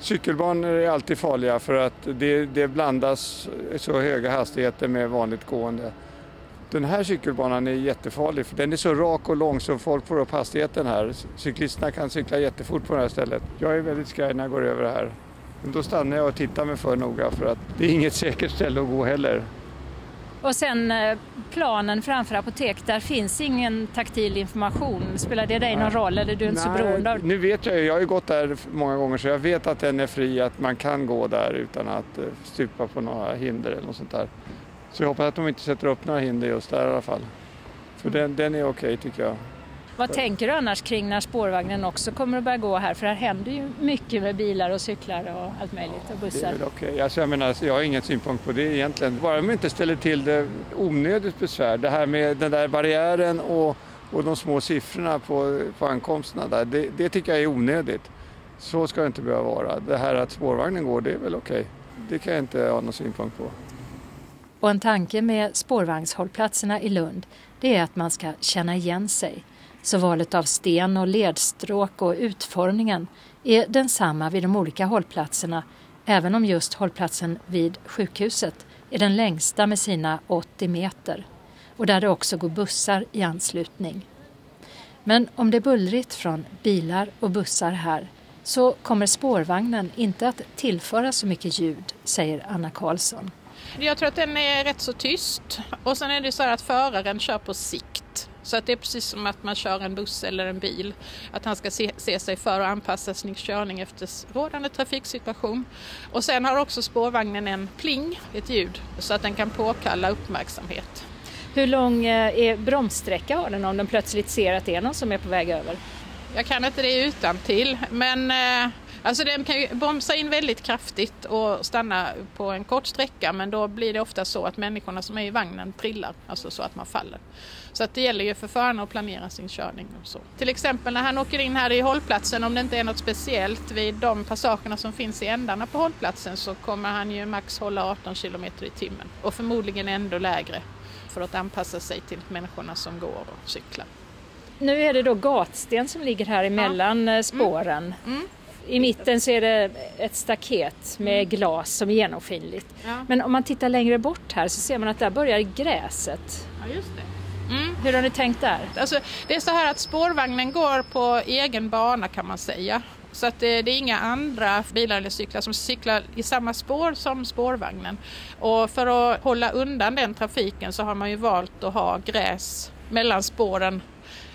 Cykelbanor är alltid farliga för att det, det blandas så höga hastigheter med vanligt gående. Den här cykelbanan är jättefarlig för den är så rak och lång så folk får upp hastigheten här. Cyklisterna kan cykla jättefort på det här stället. Jag är väldigt skraj när jag går över här. Men då stannar jag och tittar mig för noga för att det är inget säkert ställe att gå heller. Och sen eh, planen framför apotek, där finns ingen taktil information. Spelar det dig någon roll eller är du inte så beroende av Nu vet jag ju, jag har ju gått där många gånger så jag vet att den är fri, att man kan gå där utan att eh, stupa på några hinder eller något sånt där. Så jag hoppas att de inte sätter upp några hinder just där i alla fall. För den, den är okej okay, tycker jag. Vad tänker du annars kring när spårvagnen också kommer att börja gå här? För här händer ju mycket med bilar och cyklar och allt möjligt och bussar. Det är väl okej. Okay. Alltså jag, menar, jag har ingen synpunkt på det egentligen. Bara de inte ställer till det onödigt besvär. Det här med den där barriären och, och de små siffrorna på, på ankomsterna där, det, det tycker jag är onödigt. Så ska det inte behöva vara. Det här att spårvagnen går, det är väl okej. Okay. Det kan jag inte ha någon synpunkt på. Och en tanke med spårvagnshållplatserna i Lund, det är att man ska känna igen sig. Så valet av sten och ledstråk och utformningen är densamma vid de olika hållplatserna, även om just hållplatsen vid sjukhuset är den längsta med sina 80 meter och där det också går bussar i anslutning. Men om det är bullrigt från bilar och bussar här så kommer spårvagnen inte att tillföra så mycket ljud, säger Anna Karlsson. Jag tror att den är rätt så tyst. Och sen är det så att föraren kör på sikt. Så att det är precis som att man kör en buss eller en bil. Att han ska se, se sig för och anpassa sin körning efter rådande trafiksituation. Och sen har också spårvagnen en pling, ett ljud, så att den kan påkalla uppmärksamhet. Hur lång eh, är bromssträcka har den om den plötsligt ser att det är någon som är på väg över? Jag kan inte det utan till, men eh, Alltså den kan ju bromsa in väldigt kraftigt och stanna på en kort sträcka men då blir det ofta så att människorna som är i vagnen trillar, alltså så att man faller. Så att det gäller ju för förarna att planera sin körning. Och så. Till exempel när han åker in här i hållplatsen, om det inte är något speciellt vid de passagerna som finns i ändarna på hållplatsen så kommer han ju max hålla 18 km i timmen och förmodligen ändå lägre för att anpassa sig till människorna som går och cyklar. Nu är det då gatsten som ligger här emellan ja. Eh, spåren. Mm. Mm. I mitten så är det ett staket med glas som är genomskinligt. Ja. Men om man tittar längre bort här så ser man att där börjar gräset. Ja, just det. Mm. Hur har ni tänkt där? Alltså, det är så här att spårvagnen går på egen bana kan man säga. Så att det, det, är inga andra bilar eller cyklar som cyklar i samma spår som spårvagnen. Och för att hålla undan den trafiken så har man ju valt att ha gräs mellan spåren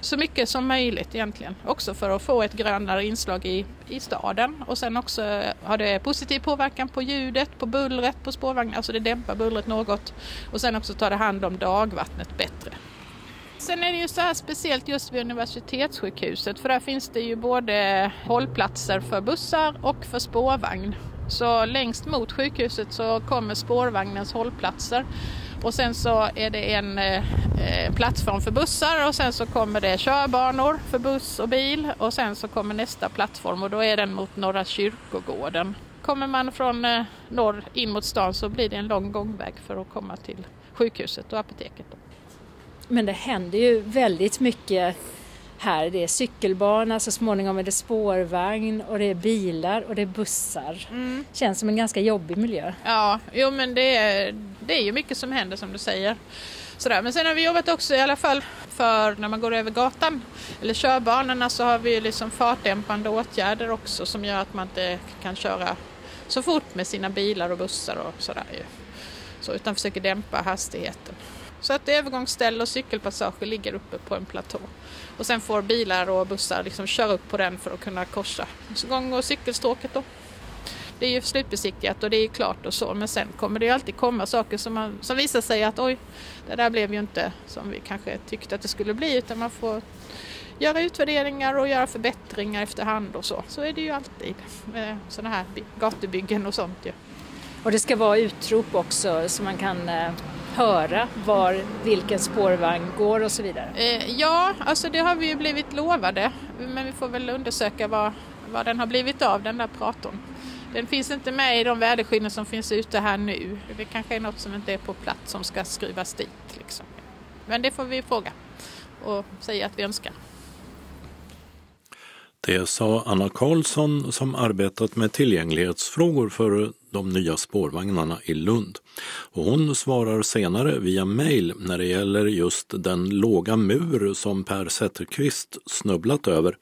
så mycket som möjligt egentligen. Också för att få ett grönare inslag i, i staden och sen också eh, har det positiv påverkan på ljudet, på bullret på spårvagnen, alltså det dämpar bullret något och sen också tar det hand om dagvattnet bättre. Sen är det ju så här speciellt just vid universitetssjukhuset för där finns det ju både hållplatser för bussar och för spårvagn. Så längst mot sjukhuset så kommer spårvagnens hållplatser och sen så är det en eh, plattform för bussar och sen så kommer det körbanor för buss och bil och sen så kommer nästa plattform och då är den mot Norra kyrkogården. Kommer man från eh, norr in mot stan så blir det en lång gångväg för att komma till sjukhuset och apoteket. Men det händer ju väldigt mycket här. Det är cykelbana, så småningom är det spårvagn och det är bilar och det är bussar. Mm. Känns som en ganska jobbig miljö. Ja, jo men det är, det är ju mycket som händer som du säger. Sådär. Men sen har vi jobbat också i alla fall för när man går över gatan eller körbanorna så har vi liksom fartdämpande åtgärder också som gör att man inte kan köra så fort med sina bilar och bussar och sådär ju. Så, utan försöker dämpa hastigheten. Så att övergångsställ och cykelpassager ligger uppe på en platå. Och sen får bilar och bussar liksom köra upp på den för att kunna korsa gång och cykelstråket då. Det är ju slutbesiktigat och det är klart och så men sen kommer det ju alltid komma saker som, man, som visar sig att oj, det där blev ju inte som vi kanske tyckte att det skulle bli utan man får göra utvärderingar och göra förbättringar efterhand och så. Så är det ju alltid med sådana här gatubyggen och sånt ju. Och det ska vara utrop också så man kan eh, höra var vilken spårvagn går och så vidare? Eh, ja, alltså det har vi ju blivit lovade men vi får väl undersöka vad, vad den har blivit av den där pratorn. Den finns inte med i de väderskynor som finns ute här nu. Det kanske är något som inte är på plats som ska skruvas dit. Liksom. Men det får vi fråga och säga att vi önskar. Det sa Anna Karlsson som arbetat med tillgänglighetsfrågor för de nya spårvagnarna i Lund. Och hon svarar senare via mejl när det gäller just den låga mur som Per Zetterqvist snubblat över.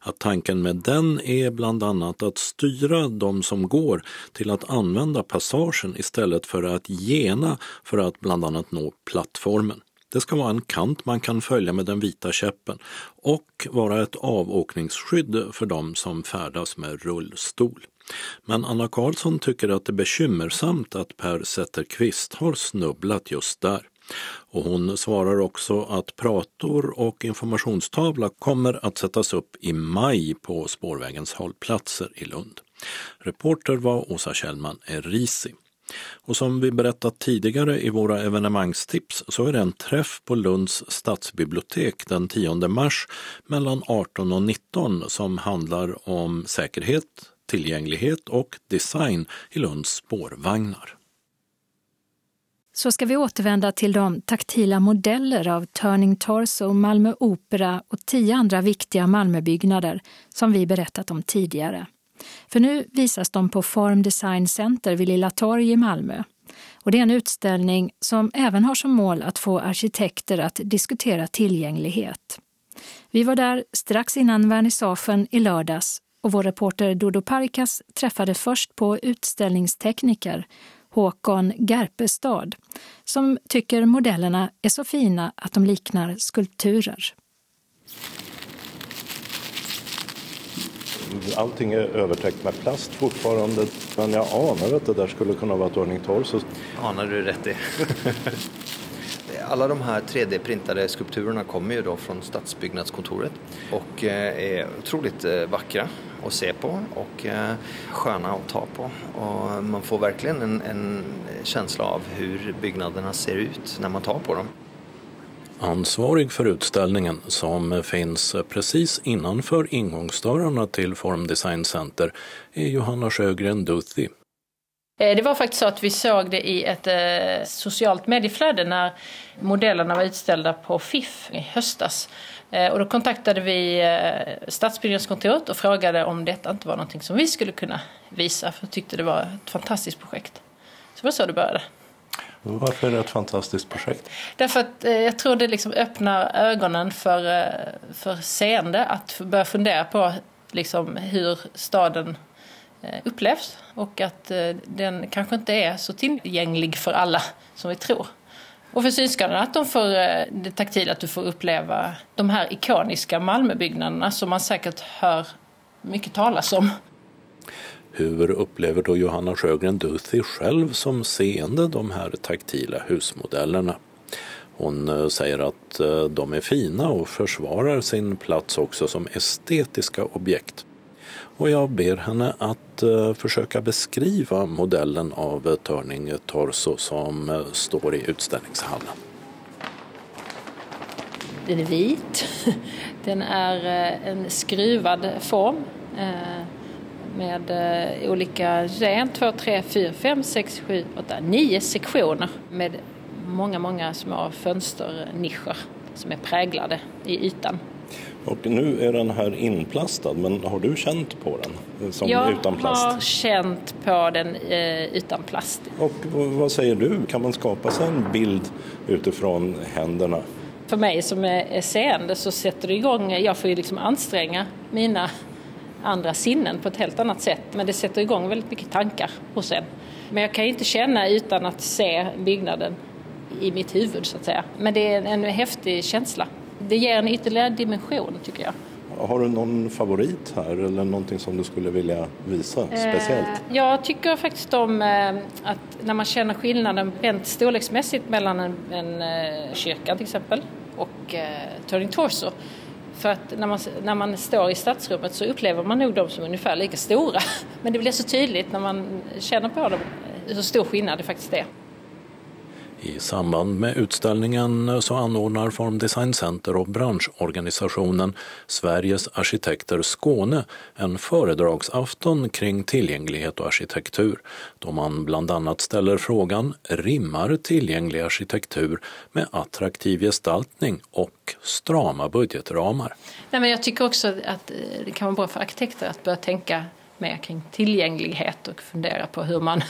Att tanken med den är bland annat att styra de som går till att använda passagen istället för att gena för att bland annat nå plattformen. Det ska vara en kant man kan följa med den vita käppen och vara ett avåkningsskydd för de som färdas med rullstol. Men Anna Karlsson tycker att det är bekymmersamt att Per Zetterqvist har snubblat just där. Och hon svarar också att prator och informationstavla kommer att sättas upp i maj på spårvägens hållplatser i Lund. Reporter var Åsa Kjellman Erisi. Och som vi berättat tidigare i våra evenemangstips så är det en träff på Lunds stadsbibliotek den 10 mars mellan 18 och 19 som handlar om säkerhet, tillgänglighet och design i Lunds spårvagnar. Så ska vi återvända till de taktila modeller av Turning Torso, Malmö Opera och tio andra viktiga Malmöbyggnader som vi berättat om tidigare. För nu visas de på Form Design Center vid Lilla Torg i Malmö. Och det är en utställning som även har som mål att få arkitekter att diskutera tillgänglighet. Vi var där strax innan vernissagen i lördags och vår reporter Dodo Parikas träffade först på utställningstekniker Håkon Garpestad som tycker modellerna är så fina att de liknar skulpturer. Allting är övertäckt med plast fortfarande men jag anar att det där skulle kunna vara ett Torso. Anar du rätt i. alla de här 3D-printade skulpturerna kommer ju då från Stadsbyggnadskontoret och eh, är otroligt eh, vackra att se på och eh, sköna att ta på. Och man får verkligen en, en känsla av hur byggnaderna ser ut när man tar på dem. Ansvarig för utställningen, som finns precis innanför ingångsdörrarna till Form Design Center, är Johanna Sjögren Duthi. Eh, det var faktiskt så att vi såg det i ett eh, socialt medieflöde när modellerna var utställda på FIF i höstas. Och då kontaktade vi Stadsbyggnadskontoret och frågade om detta inte var någonting som vi skulle kunna visa, för vi tyckte det var ett fantastiskt projekt. Så det var så det började. Varför är det ett fantastiskt projekt? Därför att eh, jag tror det liksom öppnar ögonen för, eh, för seende att börja fundera på liksom hur staden eh, Eh, upplevs och att eh, den kanske inte är så tillgänglig för alla som vi tror. Och för synskadade att de får eh, det taktila, att du får uppleva de här ikoniska Malmöbyggnaderna som man säkert hör mycket talas om. Hur upplever då Johanna Sjögren Duthie själv som seende de här taktila husmodellerna? Hon säger att de är fina och försvarar sin plats också som estetiska objekt. Och jag ber henne att eh, försöka beskriva modellen av eh, Törning Torso som eh, står i utställningshallen. Den är vit. Den är en skruvad form med olika, 1, 2, 3, 4, 5, 6, 7, 8, 9 sektioner med många, många små fönsternischer som är präglade i ytan. Och nu är den här inplastad, men har du känt på den som jag utan plast? Jag har känt på den eh, utan plast. Och vad säger du, kan man skapa sig en bild utifrån händerna? För mig som är seende så sätter det igång, jag får ju liksom anstränga mina andra sinnen på ett helt annat sätt. Men det sätter igång väldigt mycket tankar hos en. Men jag kan ju inte känna utan att se byggnaden i mitt huvud så att säga. Men det är en häftig känsla. Det ger en ytterligare dimension tycker jag. Har du någon favorit här eller någonting som du skulle vilja visa speciellt? Eh, jag tycker faktiskt om eh, att när man känner skillnaden rent storleksmässigt mellan en, en eh, kyrka till exempel och eh, Turning Torso för att när man, när man står i stadsrummet så upplever man nog dem som ungefär lika stora. Men det blir så tydligt när man känner på dem hur stor skillnad det faktiskt är. I samband med utställningen så anordnar Formdesign Center och branschorganisationen Sveriges arkitekter Skåne en föredragsafton kring tillgänglighet och arkitektur då man bland annat ställer frågan rimmar tillgänglig arkitektur med attraktiv gestaltning och strama budgetramar? Nej, men jag tycker också att eh, det kan vara bra för arkitekter att börja tänka mer kring tillgänglighet och fundera på hur man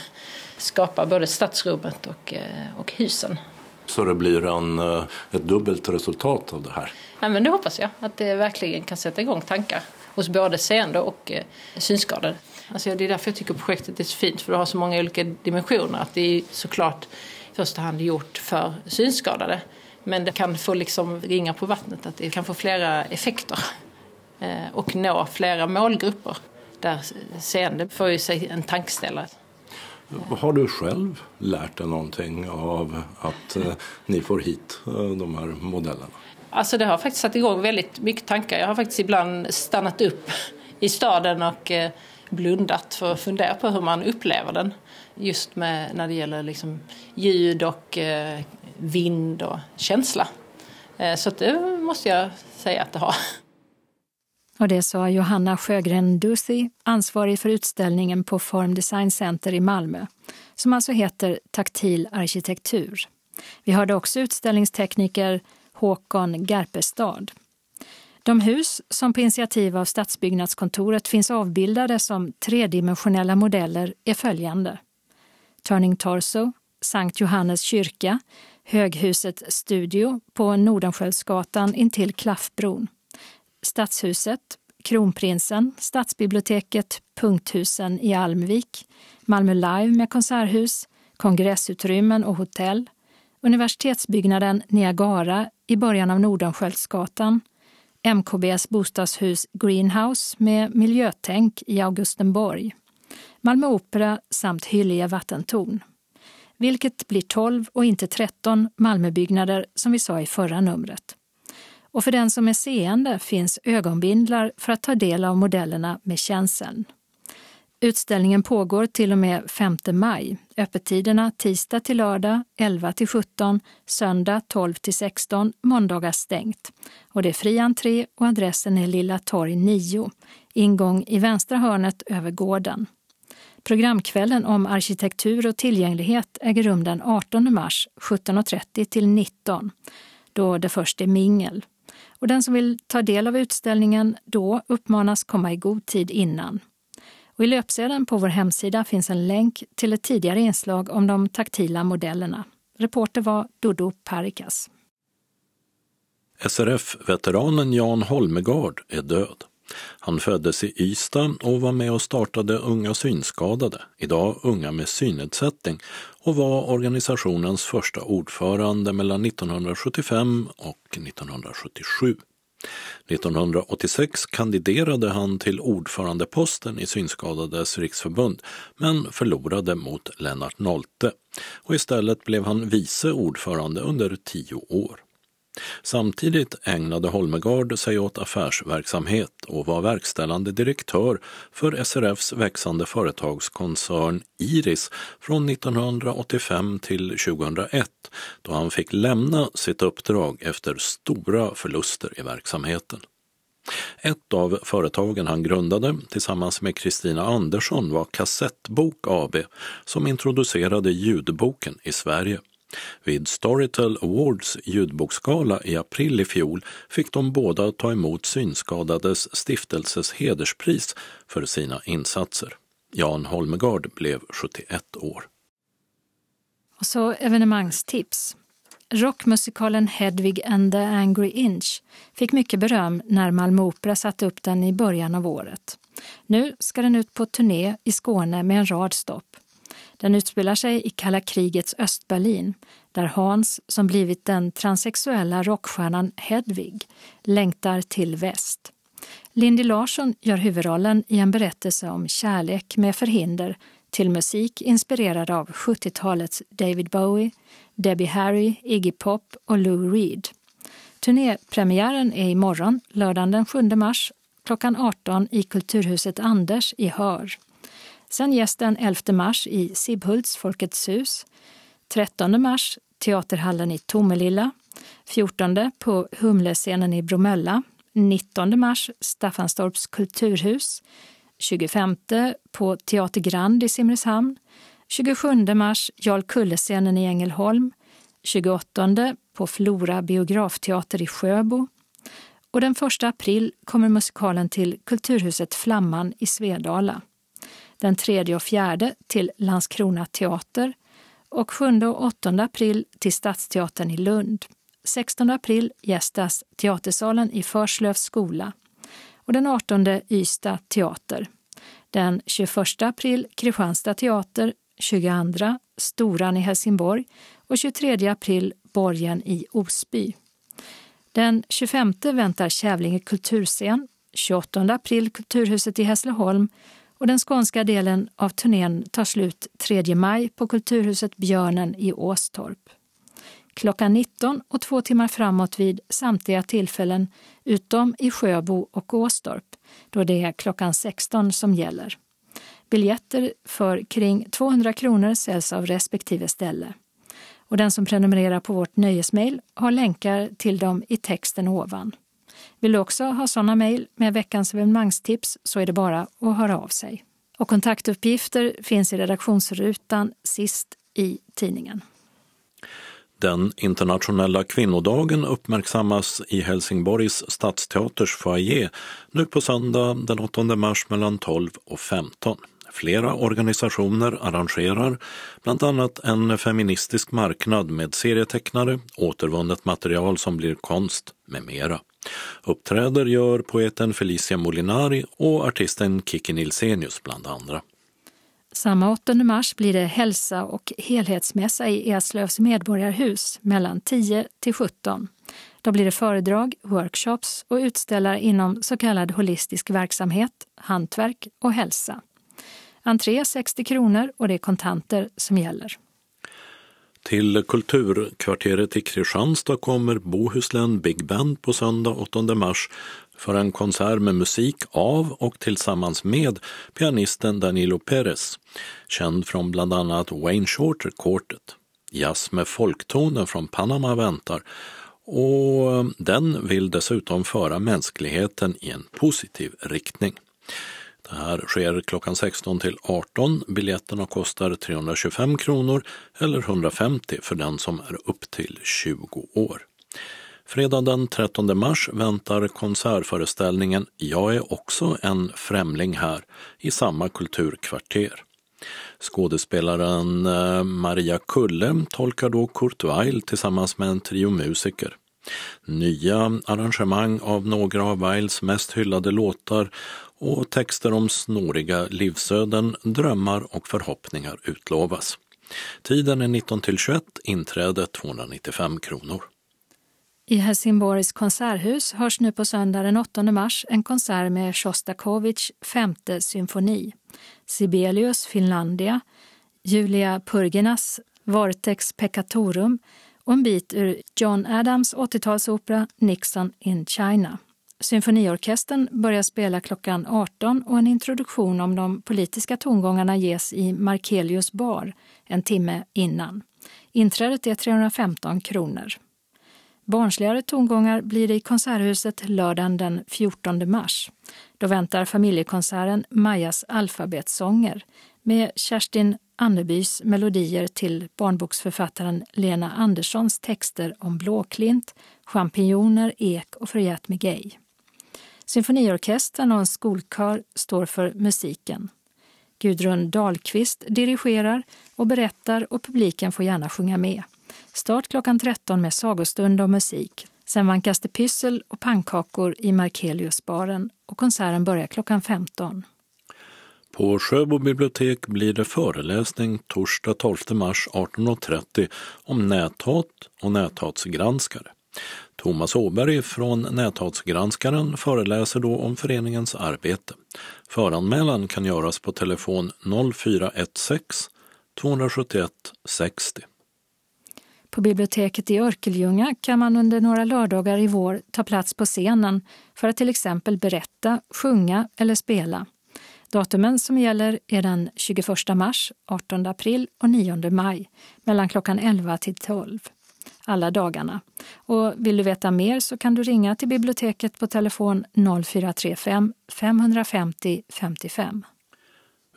skapar både stadsrummet och, eh, och husen. Så det blir en, eh, ett dubbelt resultat av det här? Ja, men det hoppas jag, att det verkligen kan sätta igång tankar hos både seende och eh, synskadade. Alltså det är därför jag tycker projektet är så fint, för det har så många olika dimensioner. Att det är såklart i första hand gjort för synskadade. Men det kan få liksom ringa på vattnet, att det kan få flera effekter och nå flera målgrupper där seende får ju sig en tankeställare. Har du själv lärt dig någonting av att eh, ni får hit eh, de här modellerna? Alltså det har faktiskt satt igång väldigt mycket tankar. Jag har faktiskt ibland stannat upp i staden och eh, blundat för att fundera på hur man upplever den. Just med, när det gäller liksom ljud och eh, vind och känsla. Eh, så det måste jag säga att det har. Och det sa Johanna Sjögren Duthie, ansvarig för utställningen på Form Design Center i Malmö, som alltså heter Taktil arkitektur. Vi hörde också utställningstekniker Håkon Garpestad. De hus som på initiativ av Stadsbyggnadskontoret finns avbildade som tredimensionella modeller är följande. Turning Torso, Sankt Johannes kyrka, Höghuset Studio på Nordenskiöldsgatan intill Klaffbron. Stadshuset, Kronprinsen, Stadsbiblioteket, Punkthusen i Almvik, Malmö Live med konserthus, kongressutrymmen och hotell, universitetsbyggnaden Niagara i början av Nordenskiöldsgatan, MKBs bostadshus Greenhouse med miljötänk i Augustenborg, Malmö Opera samt Hyllie vattentorn. Vilket blir 12 och inte 13 Malmöbyggnader som vi sa i förra numret. Och för den som är seende finns ögonbindlar för att ta del av modellerna med känseln. Utställningen pågår till och med 5 maj. Öppettiderna tisdag till lördag 11 till 17, söndag 12 till 16, måndagar stängt. Och det är fri entré och adressen är Lilla torg 9, ingång i vänstra hörnet över gården. Programkvällen om arkitektur och tillgänglighet äger rum den 18 mars 17.30 till 19, då det först är mingel och den som vill ta del av utställningen då uppmanas komma i god tid innan. Och I löpsedeln på vår hemsida finns en länk till ett tidigare inslag om de taktila modellerna. Reporter var Dodo Parikas. SRF-veteranen Jan Holmegard är död. Han föddes i Ystad och var med och startade Unga synskadade, idag Unga med synnedsättning, och var organisationens första ordförande mellan 1975 och 1977. 1986 kandiderade han till ordförandeposten i Synskadades riksförbund men förlorade mot Lennart Nolte och istället blev han vice ordförande under tio år. Samtidigt ägnade Holmegard sig åt affärsverksamhet och var verkställande direktör för SRFs växande företagskoncern Iris från 1985 till 2001 då han fick lämna sitt uppdrag efter stora förluster i verksamheten. Ett av företagen han grundade tillsammans med Kristina Andersson var Kassettbok AB som introducerade ljudboken i Sverige. Vid Storytel Awards ljudboksgala i april i fjol fick de båda ta emot Synskadades stiftelses hederspris för sina insatser. Jan Holmegard blev 71 år. Och så evenemangstips. Rockmusikalen Hedwig and the Angry Inch fick mycket beröm när Malmö Opera satte upp den i början av året. Nu ska den ut på turné i Skåne med en rad stopp. Den utspelar sig i kalla krigets Östberlin där Hans, som blivit den transsexuella rockstjärnan Hedvig, längtar till väst. Lindy Larsson gör huvudrollen i en berättelse om kärlek med förhinder till musik inspirerad av 70-talets David Bowie, Debbie Harry, Iggy Pop och Lou Reed. Turnépremiären är imorgon, lördagen den 7 mars klockan 18 i Kulturhuset Anders i Hör. Sen gästen 11 mars i Sibbhults Folkets hus. 13 mars Teaterhallen i Tomelilla. 14 på Humlescenen i Bromölla. 19 mars Staffanstorps kulturhus. 25 på Teater Grand i Simrishamn. 27 mars Jarl Kulle-scenen i Ängelholm. 28 på Flora biografteater i Sjöbo. Och den 1 april kommer musikalen till Kulturhuset Flamman i Svedala den 3 och 4 till Landskrona teater och 7 och 8 april till Stadsteatern i Lund. 16 april gästas Teatersalen i Förslövs skola och den 18 Ystad teater. Den 21 april Kristianstad teater, 22 Storan i Helsingborg och 23 april Borgen i Osby. Den 25 väntar Kävlinge kulturscen, 28 april Kulturhuset i Hässleholm och den skånska delen av turnén tar slut 3 maj på Kulturhuset Björnen i Åstorp. Klockan 19 och två timmar framåt vid samtliga tillfällen utom i Sjöbo och Åstorp, då det är klockan 16 som gäller. Biljetter för kring 200 kronor säljs av respektive ställe. Och den som prenumererar på vårt nöjesmail har länkar till dem i texten ovan. Vill du också ha sådana mejl med veckans evenemangstips så är det bara att höra av sig. Och kontaktuppgifter finns i redaktionsrutan sist i tidningen. Den internationella kvinnodagen uppmärksammas i Helsingborgs stadsteaters foyer nu på söndag den 8 mars mellan 12 och 15. Flera organisationer arrangerar bland annat en feministisk marknad med serietecknare, återvunnet material som blir konst med mera. Uppträder gör poeten Felicia Molinari och artisten Kikki Nilsenius bland andra. Samma 8 mars blir det hälsa och helhetsmässa i Eslövs medborgarhus mellan 10 till 17. Då blir det föredrag, workshops och utställare inom så kallad holistisk verksamhet, hantverk och hälsa. Entré 60 kronor och det är kontanter som gäller. Till Kulturkvarteret i Kristianstad kommer Bohuslän Big Band på söndag 8 mars för en konsert med musik av och tillsammans med pianisten Danilo Perez, känd från bland annat Wayne Shorter Quartet. Jazz med folktoner från Panama väntar och den vill dessutom föra mänskligheten i en positiv riktning. Det här sker klockan 16 till 18. Biljetterna kostar 325 kronor eller 150 för den som är upp till 20 år. Fredag den 13 mars väntar konsertföreställningen Jag är också en främling här i samma kulturkvarter. Skådespelaren eh, Maria Kulle tolkar då Kurt Weill tillsammans med en trio musiker. Nya arrangemang av några av Weils mest hyllade låtar och texter om snåriga livsöden, drömmar och förhoppningar utlovas. Tiden är 19 till 21, inträde 295 kronor. I Helsingborgs konserthus hörs nu på söndag den 8 mars en konsert med Sjostakovitjs femte symfoni, Sibelius Finlandia, Julia Purginas Vortex Peccatorum och en bit ur John Adams 80-talsopera Nixon in China. Symfoniorkestern börjar spela klockan 18 och en introduktion om de politiska tongångarna ges i Markelius bar en timme innan. Inträdet är 315 kronor. Barnsligare tongångar blir det i Konserthuset lördagen den 14 mars. Då väntar familjekonserten Majas alfabetsånger med Kerstin Annebys melodier till barnboksförfattaren Lena Anderssons texter om blåklint, champinjoner, ek och förgät gay. Symfoniorkestern och en skolkör står för musiken. Gudrun Dahlqvist dirigerar och berättar och publiken får gärna sjunga med. Start klockan 13 med sagostund och musik. Sen vankas det pyssel och pannkakor i Markeliusbaren och konserten börjar klockan 15. På Sjöbo bibliotek blir det föreläsning torsdag 12 mars 18.30 om näthat och näthatsgranskare. Thomas Åberg från Näthatsgranskaren föreläser då om föreningens arbete. Föranmälan kan göras på telefon 0416 271 60. På biblioteket i Örkelljunga kan man under några lördagar i vår ta plats på scenen för att till exempel berätta, sjunga eller spela. Datumen som gäller är den 21 mars, 18 april och 9 maj mellan klockan 11 till 12 alla dagarna. Och vill du veta mer så kan du ringa till biblioteket på telefon 0435 550 55.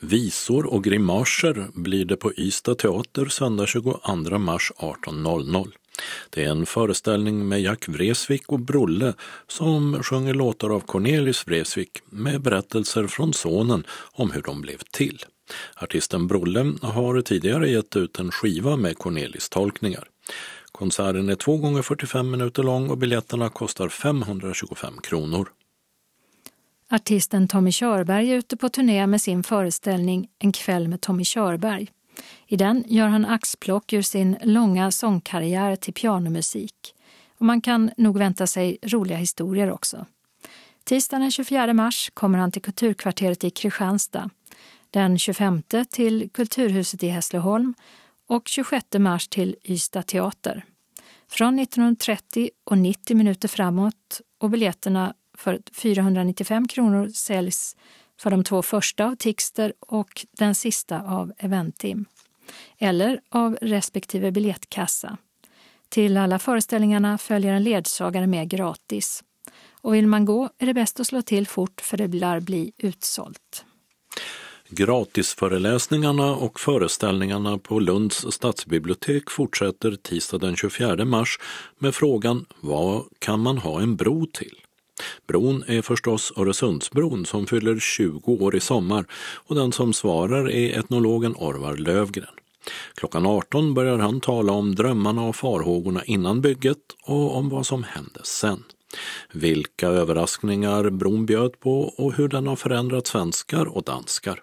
Visor och grimaser blir det på Ystad teater söndag 22 mars 18.00. Det är en föreställning med Jack Vreeswijk och Brolle som sjunger låtar av Cornelis Vreeswijk med berättelser från sonen om hur de blev till. Artisten Brolle har tidigare gett ut en skiva med Cornelis tolkningar. Konserten är 2 gånger 45 minuter lång och biljetterna kostar 525 kronor. Artisten Tommy Körberg är ute på turné med sin föreställning En kväll med Tommy Körberg. I den gör han axplock ur sin långa sångkarriär till pianomusik. Och man kan nog vänta sig roliga historier också. Tisdagen den 24 mars kommer han till Kulturkvarteret i Kristianstad. Den 25 till Kulturhuset i Hässleholm och 26 mars till Ystad teater. Från 1930 och 90 minuter framåt och biljetterna för 495 kronor säljs för de två första av Tixter och den sista av Eventim. Eller av respektive biljettkassa. Till alla föreställningarna följer en ledsagare med gratis. Och vill man gå är det bäst att slå till fort för det lär bli utsålt. Gratisföreläsningarna och föreställningarna på Lunds stadsbibliotek fortsätter tisdag den 24 mars med frågan Vad kan man ha en bro till? Bron är förstås Öresundsbron som fyller 20 år i sommar och den som svarar är etnologen Orvar Lövgren. Klockan 18 börjar han tala om drömmarna och farhågorna innan bygget och om vad som hände sen. Vilka överraskningar bron bjöd på och hur den har förändrat svenskar och danskar.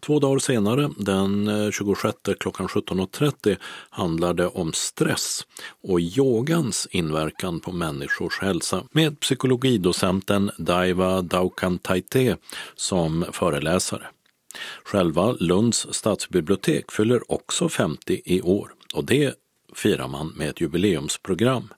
Två dagar senare, den eh, 26 klockan 17.30, handlar det om stress och yogans inverkan på människors hälsa med psykologidocenten Daiva Daukantaite som föreläsare. Själva Lunds stadsbibliotek fyller också 50 i år och det firar man med ett jubileumsprogram.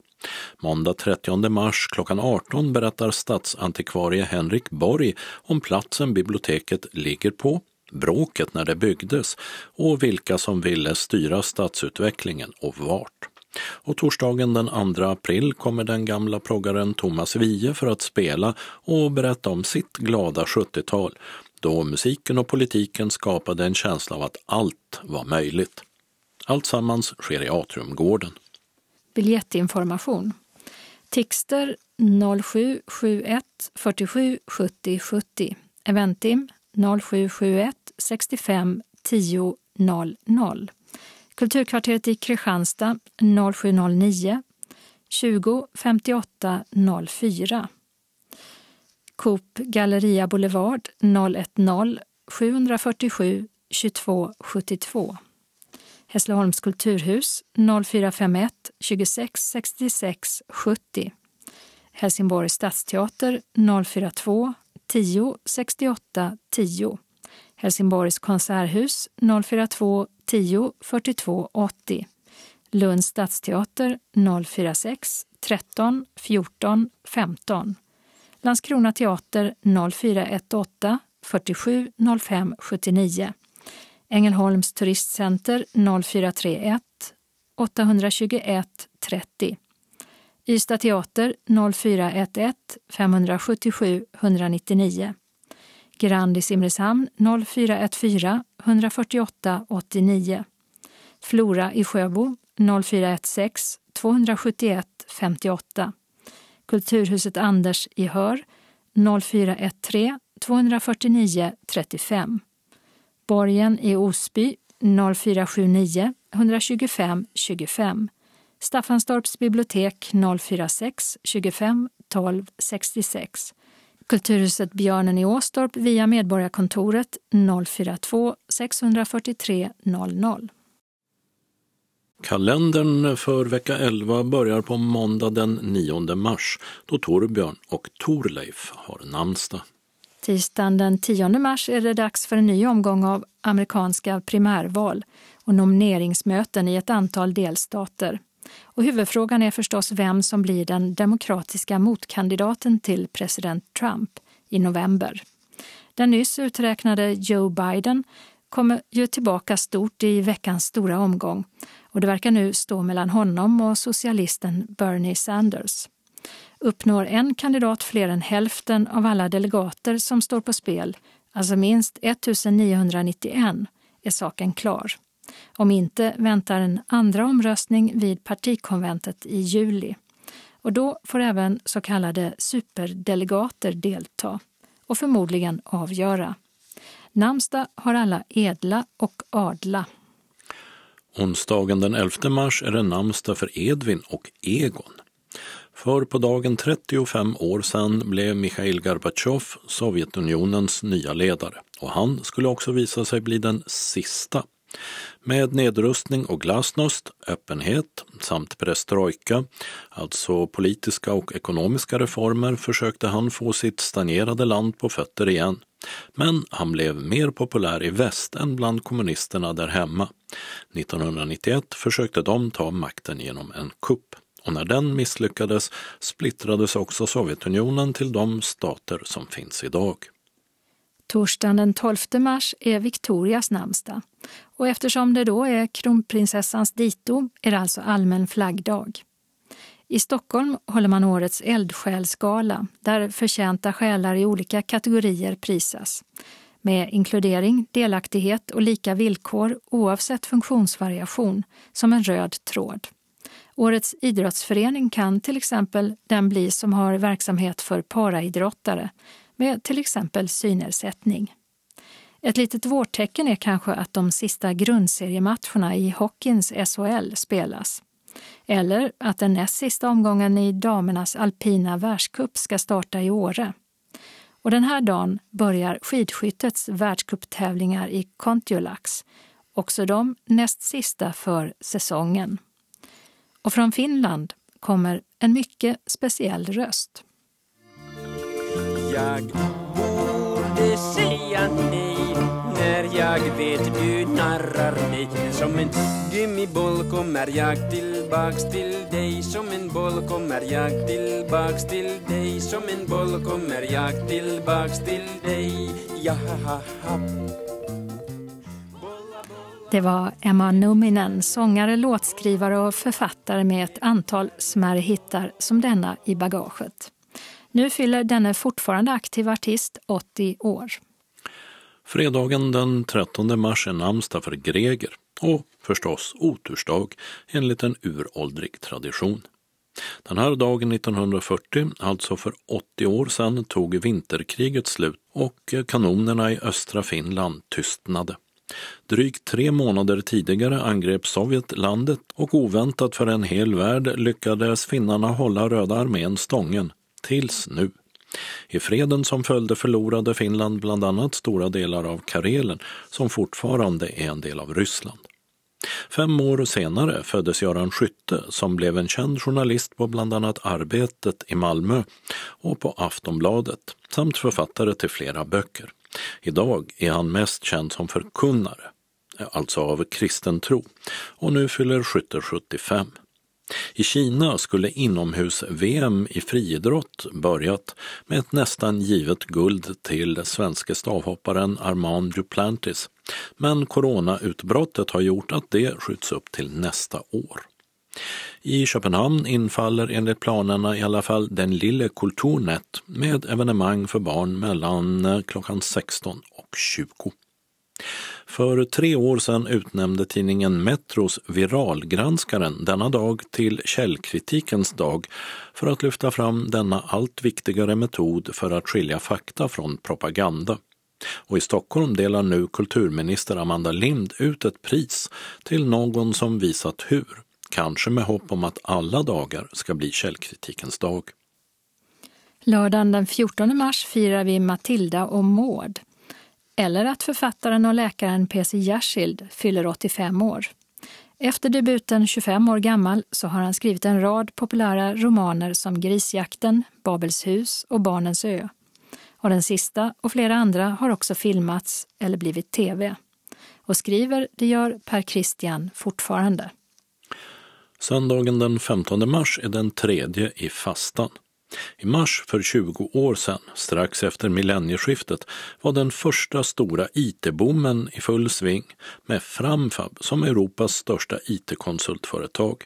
Måndag 30 mars klockan 18 berättar stadsantikvarie Henrik Borg om platsen biblioteket ligger på bråket när det byggdes och vilka som ville styra stadsutvecklingen och vart. Och torsdagen den 2 april kommer den gamla proggaren Thomas Wiehe för att spela och berätta om sitt glada 70-tal då musiken och politiken skapade en känsla av att allt var möjligt. Allt sammans sker i Atriumgården. Biljettinformation. Tixter 0771 47 70 70. Eventim 0771 65 10 00. Kulturkvarteret i Kristianstad 0709 20 58 04. Coop Galleria Boulevard 010 747 22 72. Hässleholms kulturhus 0451 26 66 70. Helsingborgs stadsteater 042 10 68 10. Helsingborgs konserthus 042 10 42 80. Lunds stadsteater 046 13 14 15. Landskrona teater 0418 47 05 79. Ängelholms turistcenter 0431 821 30. Ystad teater 0411 577 199. Grand i Simrishamn 0414 148 89. Flora i Sjöbo 0416 271 58. Kulturhuset Anders i Hör 0413 249 35. Borgen i Osby 0479 125 25. Staffanstorps bibliotek 046 25 12 66. Kulturhuset Björnen i Åstorp via Medborgarkontoret 042 643 00. Kalendern för vecka 11 börjar på måndag den 9 mars då Torbjörn och Torleif har namnsdag. Tisdagen den 10 mars är det dags för en ny omgång av amerikanska primärval och nomineringsmöten i ett antal delstater. Och huvudfrågan är förstås vem som blir den demokratiska motkandidaten till president Trump i november. Den nyss uträknade Joe Biden kommer ju tillbaka stort i veckans stora omgång och det verkar nu stå mellan honom och socialisten Bernie Sanders. Uppnår en kandidat fler än hälften av alla delegater som står på spel, alltså minst 1991, är saken klar. Om inte väntar en andra omröstning vid partikonventet i juli. Och då får även så kallade superdelegater delta och förmodligen avgöra. Namnsdag har alla edla och adla. Onsdagen den 11 mars är det namnsdag för Edvin och Egon. För på dagen 35 år sedan blev Mikhail Gorbatjov Sovjetunionens nya ledare och han skulle också visa sig bli den sista. Med nedrustning och glasnost, öppenhet samt perestrojka, alltså politiska och ekonomiska reformer, försökte han få sitt stagnerade land på fötter igen. Men han blev mer populär i väst än bland kommunisterna där hemma. 1991 försökte de ta makten genom en kupp och när den misslyckades splittrades också Sovjetunionen till de stater som finns idag. Torsdagen den 12 mars är Victorias namnsdag och eftersom det då är kronprinsessans dito är det alltså allmän flaggdag. I Stockholm håller man årets eldsjälsgala där förtjänta själar i olika kategorier prisas. Med inkludering, delaktighet och lika villkor oavsett funktionsvariation som en röd tråd. Årets idrottsförening kan till exempel den bli som har verksamhet för paraidrottare med till exempel synnedsättning. Ett litet vårtecken är kanske att de sista grundseriematcherna i hockeyns SHL spelas. Eller att den näst sista omgången i damernas alpina världscup ska starta i Åre. Och den här dagen börjar skidskyttets världscuptävlingar i Kontiolax, också de näst sista för säsongen. Och från Finland kommer en mycket speciell röst. Jag borde säga nej när jag vet du narrar mig. Som en gummiboll kommer jag tillbaks till dig. Som en boll kommer jag tillbaks till dig. Som en boll kommer jag tillbaks till dig. Jaha, det var Emma Numminen, sångare, låtskrivare och författare med ett antal smärre hittar som denna i bagaget. Nu fyller denne fortfarande aktiv artist 80 år. Fredagen den 13 mars är namnsdag för Greger och förstås otursdag enligt en uråldrig tradition. Den här dagen 1940, alltså för 80 år sedan, tog vinterkriget slut och kanonerna i östra Finland tystnade. Drygt tre månader tidigare angrep Sovjet landet och oväntat för en hel värld lyckades finnarna hålla Röda armén stången. Tills nu. I freden som följde förlorade Finland bland annat stora delar av Karelen som fortfarande är en del av Ryssland. Fem år senare föddes Göran Skytte som blev en känd journalist på bland annat Arbetet i Malmö och på Aftonbladet samt författare till flera böcker. Idag är han mest känd som förkunnare, alltså av kristen tro, och nu fyller Skytte 75. I Kina skulle inomhus-VM i friidrott börjat med ett nästan givet guld till svenske stavhopparen Armand Duplantis. Men coronautbrottet har gjort att det skjuts upp till nästa år. I Köpenhamn infaller enligt planerna i alla fall den lille Kulturnet med evenemang för barn mellan eh, klockan 16 och 20. För tre år sedan utnämnde tidningen Metros Viralgranskaren denna dag till källkritikens dag för att lyfta fram denna allt viktigare metod för att skilja fakta från propaganda. Och i Stockholm delar nu kulturminister Amanda Lind ut ett pris till någon som visat hur, kanske med hopp om att alla dagar ska bli källkritikens dag. Lördagen den 14 mars firar vi Matilda och Maud eller att författaren och läkaren P.C. Jersild fyller 85 år. Efter debuten 25 år gammal så har han skrivit en rad populära romaner som Grisjakten, Babels hus och Barnens ö. Och den sista och flera andra har också filmats eller blivit tv. Och skriver det gör Per Christian fortfarande. Söndagen den 15 mars är den tredje i fastan. I mars för 20 år sedan, strax efter millennieskiftet, var den första stora IT-boomen i full sving med Framfab som Europas största IT-konsultföretag.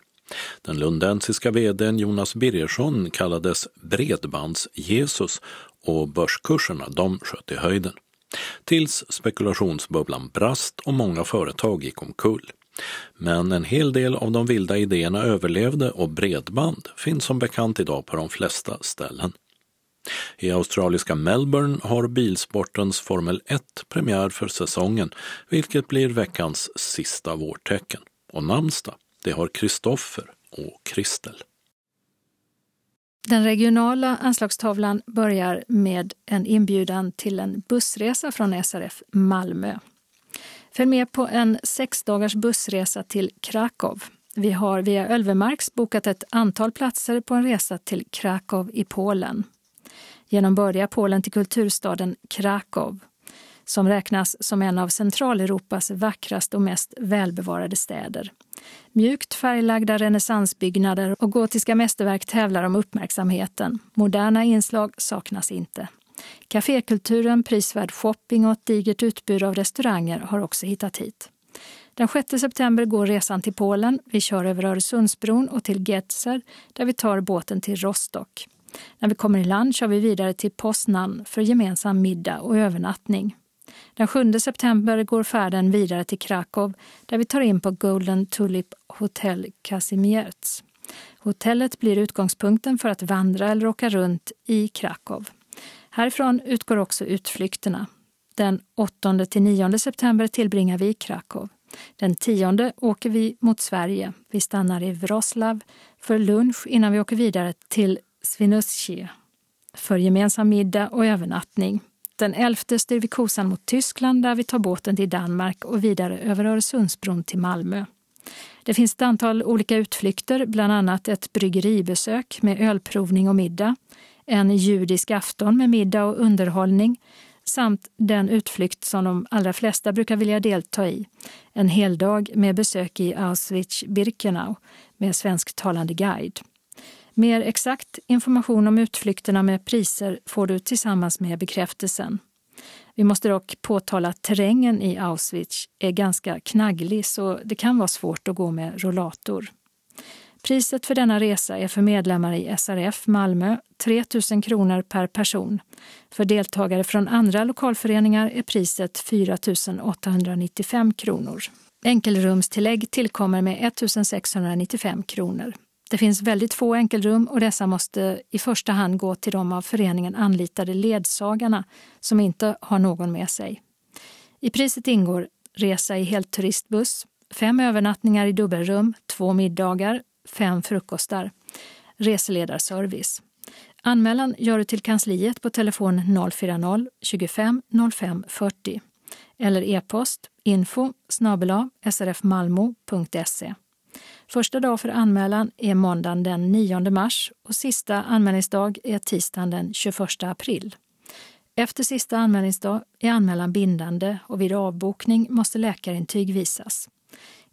Den lundensiska vdn Jonas Birgersson kallades Bredbands-Jesus och börskurserna de sköt i höjden. Tills spekulationsbubblan brast och många företag gick omkull. Men en hel del av de vilda idéerna överlevde och bredband finns som bekant idag på de flesta ställen. I australiska Melbourne har bilsportens Formel 1 premiär för säsongen, vilket blir veckans sista vårtecken. Och namnsdag, det har Kristoffer och Kristel. Den regionala anslagstavlan börjar med en inbjudan till en bussresa från SRF Malmö. Följ med på en sex dagars bussresa till Krakow. Vi har via Ölvemarks bokat ett antal platser på en resa till Krakow i Polen. Genom börjar Polen till kulturstaden Krakow som räknas som en av Centraleuropas vackraste och mest välbevarade städer. Mjukt färglagda renässansbyggnader och gotiska mästerverk tävlar om uppmärksamheten. Moderna inslag saknas inte. Cafékulturen, prisvärd shopping och ett digert utbud av restauranger har också hittat hit. Den 6 september går resan till Polen. Vi kör över Öresundsbron och till Getzer där vi tar båten till Rostock. När vi kommer i land kör vi vidare till Poznan för gemensam middag och övernattning. Den 7 september går färden vidare till Krakow där vi tar in på Golden Tulip Hotel Kazimierz. Hotellet blir utgångspunkten för att vandra eller åka runt i Krakow. Härifrån utgår också utflykterna. Den 8-9 september tillbringar vi i Krakow. Den 10 åker vi mot Sverige. Vi stannar i Wroclaw för lunch innan vi åker vidare till Swinoujscie för gemensam middag och övernattning. Den 11 styr vi kosan mot Tyskland där vi tar båten till Danmark och vidare över Öresundsbron till Malmö. Det finns ett antal olika utflykter, bland annat ett bryggeribesök med ölprovning och middag en judisk afton med middag och underhållning samt den utflykt som de allra flesta brukar vilja delta i. En heldag med besök i Auschwitz-Birkenau med svensktalande guide. Mer exakt information om utflykterna med priser får du tillsammans med bekräftelsen. Vi måste dock påtala att terrängen i Auschwitz är ganska knagglig så det kan vara svårt att gå med rollator. Priset för denna resa är för medlemmar i SRF Malmö 3 000 kronor per person. För deltagare från andra lokalföreningar är priset 4 895 kronor. Enkelrumstillägg tillkommer med 1 695 kronor. Det finns väldigt få enkelrum och dessa måste i första hand gå till de av föreningen anlitade ledsagarna som inte har någon med sig. I priset ingår resa i helt turistbuss, fem övernattningar i dubbelrum, två middagar, fem frukostar, reseledarservice. Anmälan gör du till kansliet på telefon 040-25 05 40 eller e-post info srfmalmo.se. Första dag för anmälan är måndagen den 9 mars och sista anmälningsdag är tisdagen den 21 april. Efter sista anmälningsdag är anmälan bindande och vid avbokning måste läkarintyg visas.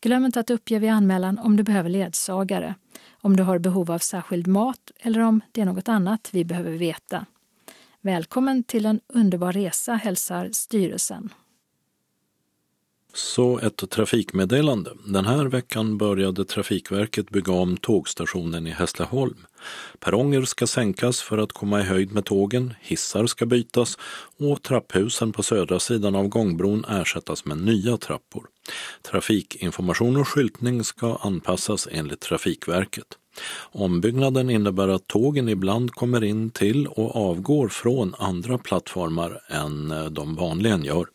Glöm inte att uppge vid anmälan om du behöver ledsagare, om du har behov av särskild mat eller om det är något annat vi behöver veta. Välkommen till en underbar resa hälsar styrelsen. Så ett trafikmeddelande. Den här veckan började Trafikverket bygga om tågstationen i Hässleholm. Perronger ska sänkas för att komma i höjd med tågen, hissar ska bytas och trapphusen på södra sidan av gångbron ersättas med nya trappor. Trafikinformation och skyltning ska anpassas enligt Trafikverket. Ombyggnaden innebär att tågen ibland kommer in till och avgår från andra plattformar än eh, de vanligen gör.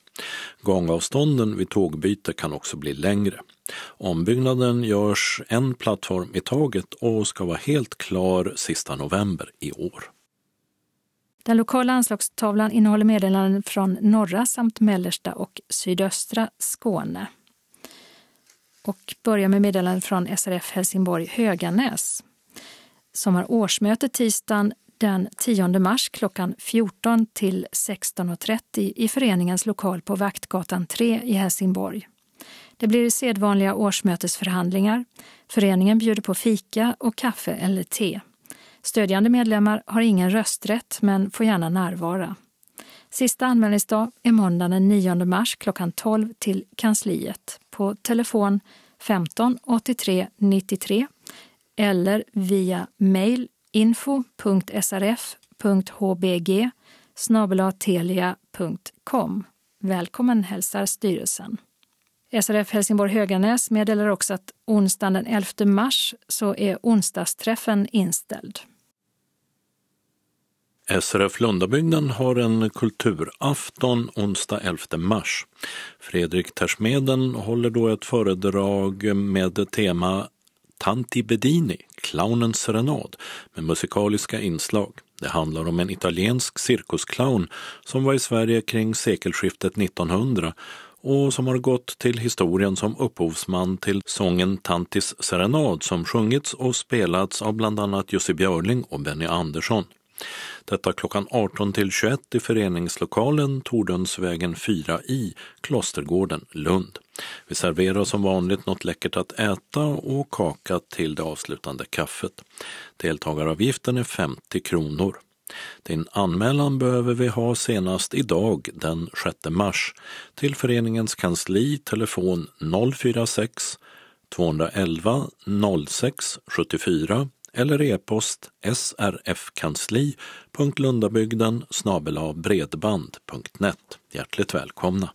Gångavstånden vid tågbyte kan också bli längre. Ombyggnaden görs en plattform i taget och ska vara helt klar sista november i år. Den lokala anslagstavlan innehåller meddelanden från norra samt mellersta och sydöstra Skåne. Och börjar med meddelanden från SRF Helsingborg Höganäs som har årsmöte tisdagen den 10 mars klockan 14 till 16.30 i föreningens lokal på Vaktgatan 3 i Helsingborg. Det blir sedvanliga årsmötesförhandlingar. Föreningen bjuder på fika och kaffe eller te. Stödjande medlemmar har ingen rösträtt men får gärna närvara. Sista anmälningsdag är måndagen den 9 mars klockan 12 till kansliet på telefon 15 83 93 eller via mejl info.srf.hbg snabelatelia.com. Välkommen hälsar styrelsen. SRF Helsingborg Höganäs meddelar också att onsdagen den 11 mars så är onsdagsträffen inställd. SRF Lundabygden har en kulturafton onsdag 11 mars. Fredrik Tersmeden håller då ett föredrag med tema Tanti Bedini, clownens serenad, med musikaliska inslag. Det handlar om en italiensk cirkusclown som var i Sverige kring sekelskiftet 1900 och som har gått till historien som upphovsman till sången Tantis serenad som sjungits och spelats av bland annat Jussi Björling och Benny Andersson. Detta klockan 18 till 21 i föreningslokalen Tordönsvägen 4 i Klostergården, Lund. Vi serverar som vanligt något läckert att äta och kaka till det avslutande kaffet. Deltagaravgiften är 50 kronor. Din anmälan behöver vi ha senast idag den 6 mars till föreningens kansli telefon 046 211 06 74 eller e-post srfkansli.lundabygden bredband.net. Hjärtligt välkomna!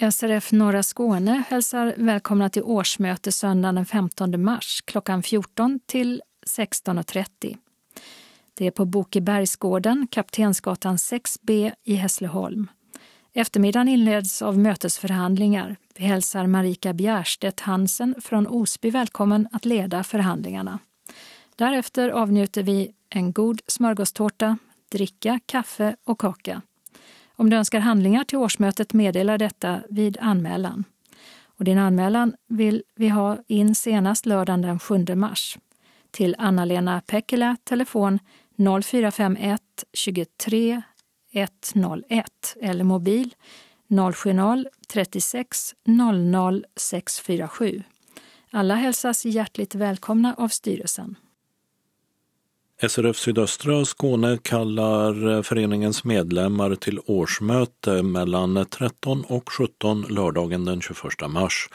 SRF Norra Skåne hälsar välkomna till årsmöte söndagen den 15 mars klockan 14 till 16.30. Det är på Bokebergsgården, Kaptensgatan 6B i Hässleholm. Eftermiddagen inleds av mötesförhandlingar. Vi hälsar Marika Bjärstedt Hansen från Osby välkommen att leda förhandlingarna. Därefter avnjuter vi en god smörgåstårta, dricka, kaffe och kaka. Om du önskar handlingar till årsmötet meddela detta vid anmälan. Och din anmälan vill vi ha in senast lördagen den 7 mars. Till Anna-Lena Pekkela, telefon 0451 23 101 eller mobil 070-36 00 647. Alla hälsas hjärtligt välkomna av styrelsen. SRF Sydöstra Skåne kallar eh, föreningens medlemmar till årsmöte mellan 13 och 17 lördagen den 21 mars.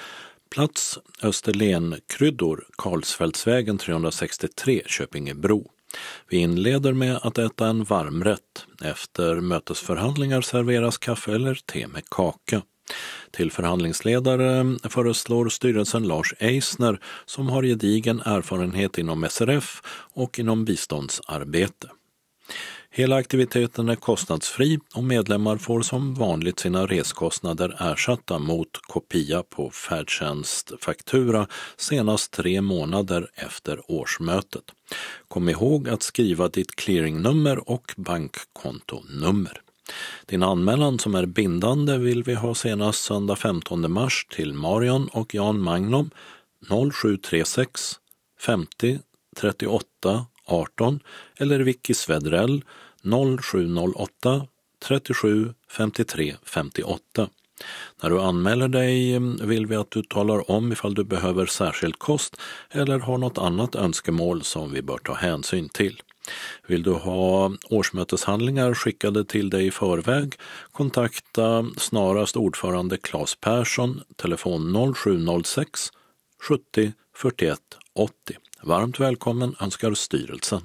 Plats Österlen-kryddor, Karlsfältsvägen 363, Köpingebro. Vi inleder med att äta en varmrätt. Efter mötesförhandlingar serveras kaffe eller te med kaka. Till förhandlingsledare föreslår styrelsen Lars Eisner som har gedigen erfarenhet inom SRF och inom biståndsarbete. Hela aktiviteten är kostnadsfri och medlemmar får som vanligt sina reskostnader ersatta mot kopia på färdtjänstfaktura senast tre månader efter årsmötet. Kom ihåg att skriva ditt clearingnummer och bankkontonummer. Din anmälan som är bindande vill vi ha senast söndag 15 mars till Marion och Jan Magnum 0736 50 38 18 eller Vicky Svedrell 0708 37 53 58. När du anmäler dig mm, vill vi att du talar om ifall du behöver särskild kost eller har något annat önskemål som vi bör ta hänsyn till. Vill du ha årsmöteshandlingar skickade till dig i förväg? Kontakta snarast ordförande Claes Persson, telefon 0706 70 41 80. Varmt välkommen önskar styrelsen.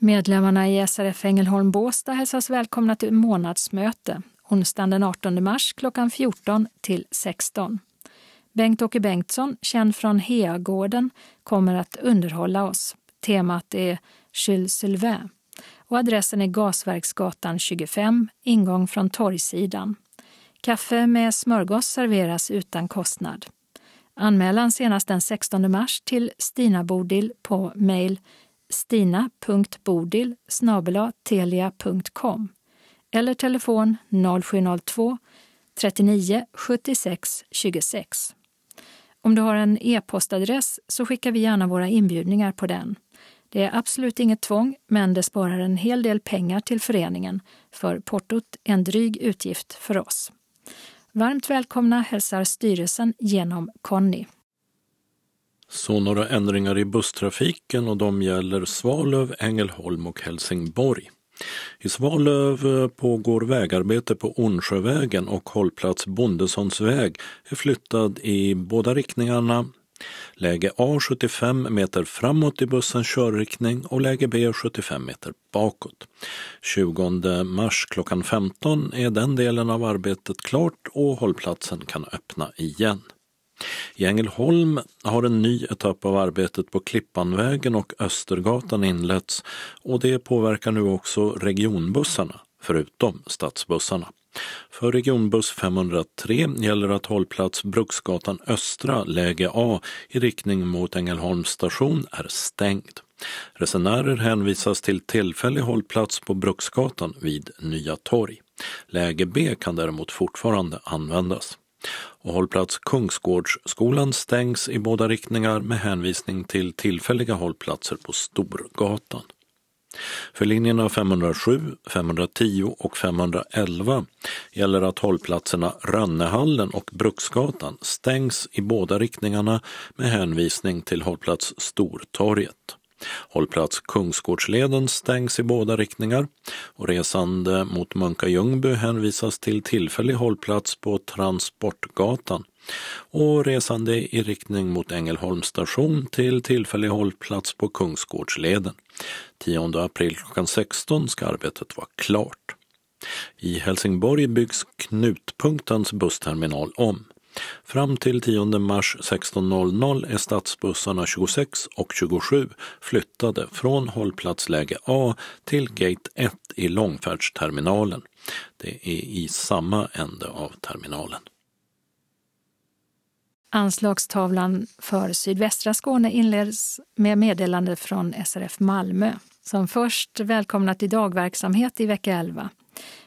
Medlemmarna i SRF Ängelholm Båstad hälsas välkomna till månadsmöte onsdagen den 18 mars klockan 14 till 16. Bengt-Åke Bengtsson, känd från Heagården, kommer att underhålla oss. Temat är Jules Sylvain och adressen är Gasverksgatan 25, ingång från torgsidan. Kaffe med smörgås serveras utan kostnad. Anmälan senast den 16 mars till Stina Bodil på mejl stina.bodil telia.com eller telefon 0702 39 76 26. Om du har en e-postadress så skickar vi gärna våra inbjudningar på den. Det är absolut inget tvång, men det sparar en hel del pengar till föreningen, för portot är en dryg utgift för oss. Varmt välkomna hälsar styrelsen genom Conny. Så några ändringar i busstrafiken och de gäller Svalöv, Ängelholm och Helsingborg. I Svalöv eh, pågår vägarbete på Ornsjövägen och hållplats Bondessons väg är flyttad i båda riktningarna. Läge A 75 meter framåt i bussens körriktning och läge B 75 meter bakåt. 20 mars klockan 15 är den delen av arbetet klart och hållplatsen kan öppna igen. I Ängelholm har en ny etapp av arbetet på Klippanvägen och Östergatan inletts och det påverkar nu också regionbussarna, förutom stadsbussarna. För regionbuss 503 gäller att hållplats Bruksgatan Östra, läge A, i riktning mot Ängelholms station är stängd. Resenärer hänvisas till tillfällig hållplats på Bruksgatan vid Nya torg. Läge B kan däremot fortfarande användas och hållplats Kungsgårdsskolan stängs i båda riktningar med hänvisning till tillfälliga hållplatser på Storgatan. För linjerna 507, 510 och 511 gäller att hållplatserna Rönnehallen och Bruksgatan stängs i båda riktningarna med hänvisning till hållplats Stortorget. Hållplats Kungsgårdsleden stängs i båda riktningar och resande mot Munka Ljungby hänvisas till tillfällig hållplats på Transportgatan och resande i riktning mot Ängelholms station till tillfällig hållplats på Kungsgårdsleden. 10 april klockan 16 ska arbetet vara klart. I Helsingborg byggs Knutpunktens bussterminal om. Fram till 10 mars 16.00 är stadsbussarna 26 och 27 flyttade från hållplatsläge A till gate 1 i långfärdsterminalen. Det är i samma ände av terminalen. Anslagstavlan för sydvästra Skåne inleds med meddelande från SRF Malmö som först välkomnar till dagverksamhet i vecka 11.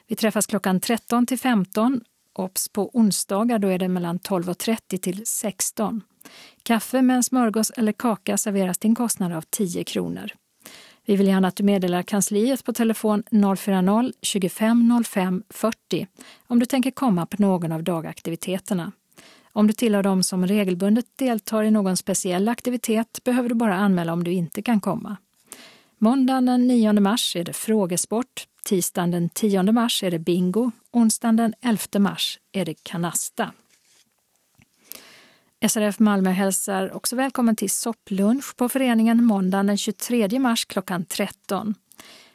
Vi träffas klockan 13 till 15 Ops på onsdagar då är det mellan 12.30 till 16. Kaffe med en smörgås eller kaka serveras till en kostnad av 10 kronor. Vi vill gärna att du meddelar kansliet på telefon 040-25 05 40 om du tänker komma på någon av dagaktiviteterna. Om du tillhör dem som regelbundet deltar i någon speciell aktivitet behöver du bara anmäla om du inte kan komma. Måndagen den 9 mars är det frågesport, tisdagen den 10 mars är det bingo, onsdagen den 11 mars är det kanasta. SRF Malmö hälsar också välkommen till sopplunch på föreningen måndagen den 23 mars klockan 13.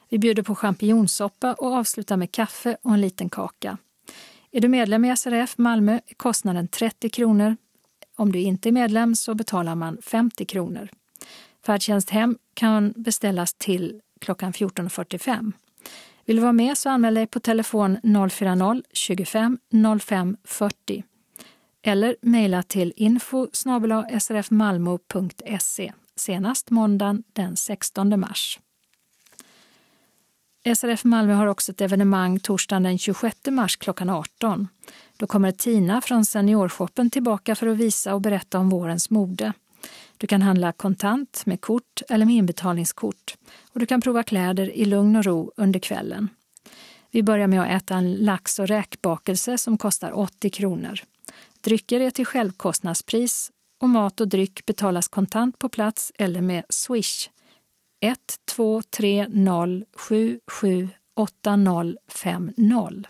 Vi bjuder på champinjonsoppa och avslutar med kaffe och en liten kaka. Är du medlem i SRF Malmö är kostnaden 30 kronor. Om du inte är medlem så betalar man 50 kronor. Färdtjänst hem kan beställas till klockan 14.45. Vill du vara med så anmäl dig på telefon 040-25 05 40 eller mejla till info srfmalmo.se senast måndagen den 16 mars. SRF Malmö har också ett evenemang torsdagen den 26 mars klockan 18. Då kommer Tina från Seniorshoppen tillbaka för att visa och berätta om vårens mode. Du kan handla kontant, med kort eller med inbetalningskort och du kan prova kläder i lugn och ro under kvällen. Vi börjar med att äta en lax och räkbakelse som kostar 80 kronor. Drycker är till självkostnadspris och mat och dryck betalas kontant på plats eller med Swish 1230778050.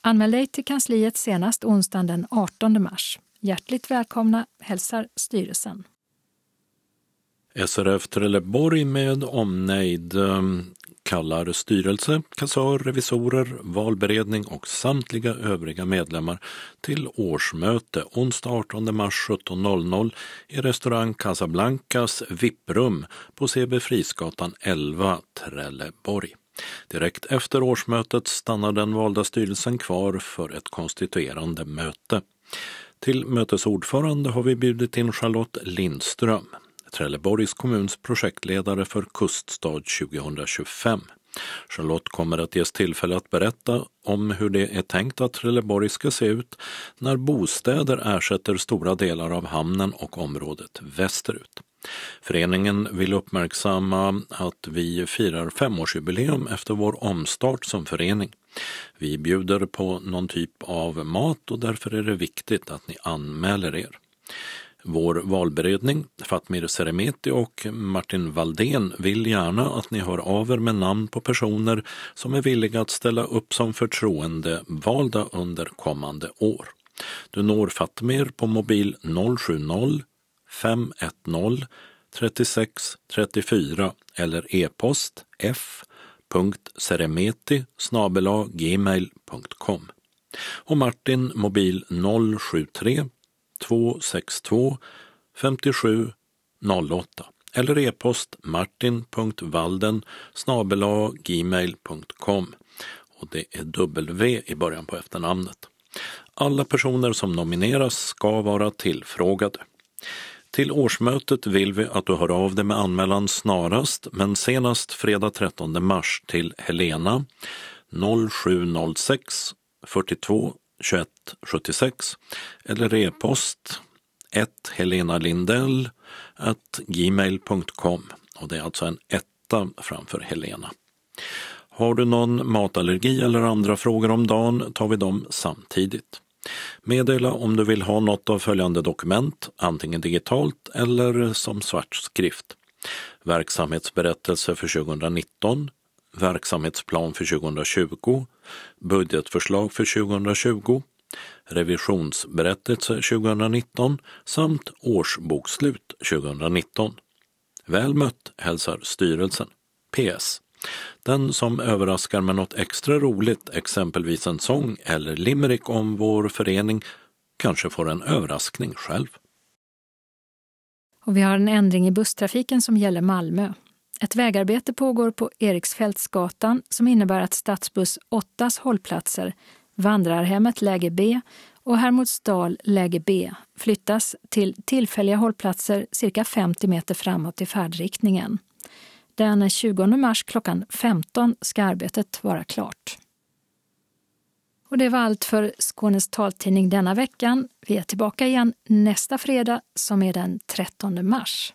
Anmäl dig till kansliet senast onsdagen den 18 mars. Hjärtligt välkomna hälsar styrelsen. SRF Trelleborg med omnejd ehm, kallar styrelse, kassör, revisorer, valberedning och samtliga övriga medlemmar till årsmöte onsdag 18 mars 17.00 i restaurang Casablancas VIP-rum på CB Frisgatan 11, Trelleborg. Direkt efter årsmötet stannar den valda styrelsen kvar för ett konstituerande möte. Till mötesordförande har vi bjudit in Charlotte Lindström. Trelleborgs kommuns projektledare för Kuststad 2025. Charlotte kommer att ges tillfälle att berätta om hur det är tänkt att Trelleborg ska se ut när bostäder ersätter stora delar av hamnen och området västerut. Föreningen vill uppmärksamma att vi firar femårsjubileum efter vår omstart som förening. Vi bjuder på någon typ av mat och därför är det viktigt att ni anmäler er. Vår valberedning, Fatmir Seremeti och Martin Valdén vill gärna att ni hör av er med namn på personer som är villiga att ställa upp som förtroendevalda under kommande år. Du når Fatmir på mobil 070 510 36 34 eller e-post f.seremeti gmail.com och Martin mobil 073 262 57 08 eller e-post martin.valden gmail.com och det är W i början på efternamnet. Alla personer som nomineras ska vara tillfrågade. Till årsmötet vill vi att du hör av dig med anmälan snarast, men senast fredag 13 mars till Helena 0706 42 2176 eller e-post 1 Helena Lindell gmail.com och det är alltså en etta framför Helena. Har du någon matallergi eller andra frågor om dagen tar vi dem samtidigt. Meddela om du vill ha något av följande dokument, antingen digitalt eller som svart skrift. Verksamhetsberättelse för 2019, verksamhetsplan för 2020, budgetförslag för 2020, revisionsberättelse 2019 samt årsbokslut 2019. Väl mött hälsar styrelsen. PS. Den som överraskar med något extra roligt, exempelvis en sång eller limerick om vår förening, kanske får en överraskning själv. Och vi har en ändring i busstrafiken som gäller Malmö. Ett vägarbete pågår på Eriksfältsgatan som innebär att stadsbuss 8 hållplatser, Vandrarhemmet läge B och Hermodsdal läge B flyttas till tillfälliga hållplatser cirka 50 meter framåt i färdriktningen. Den 20 mars klockan 15 ska arbetet vara klart. Och det var allt för Skånes taltidning denna veckan. Vi är tillbaka igen nästa fredag som är den 13 mars.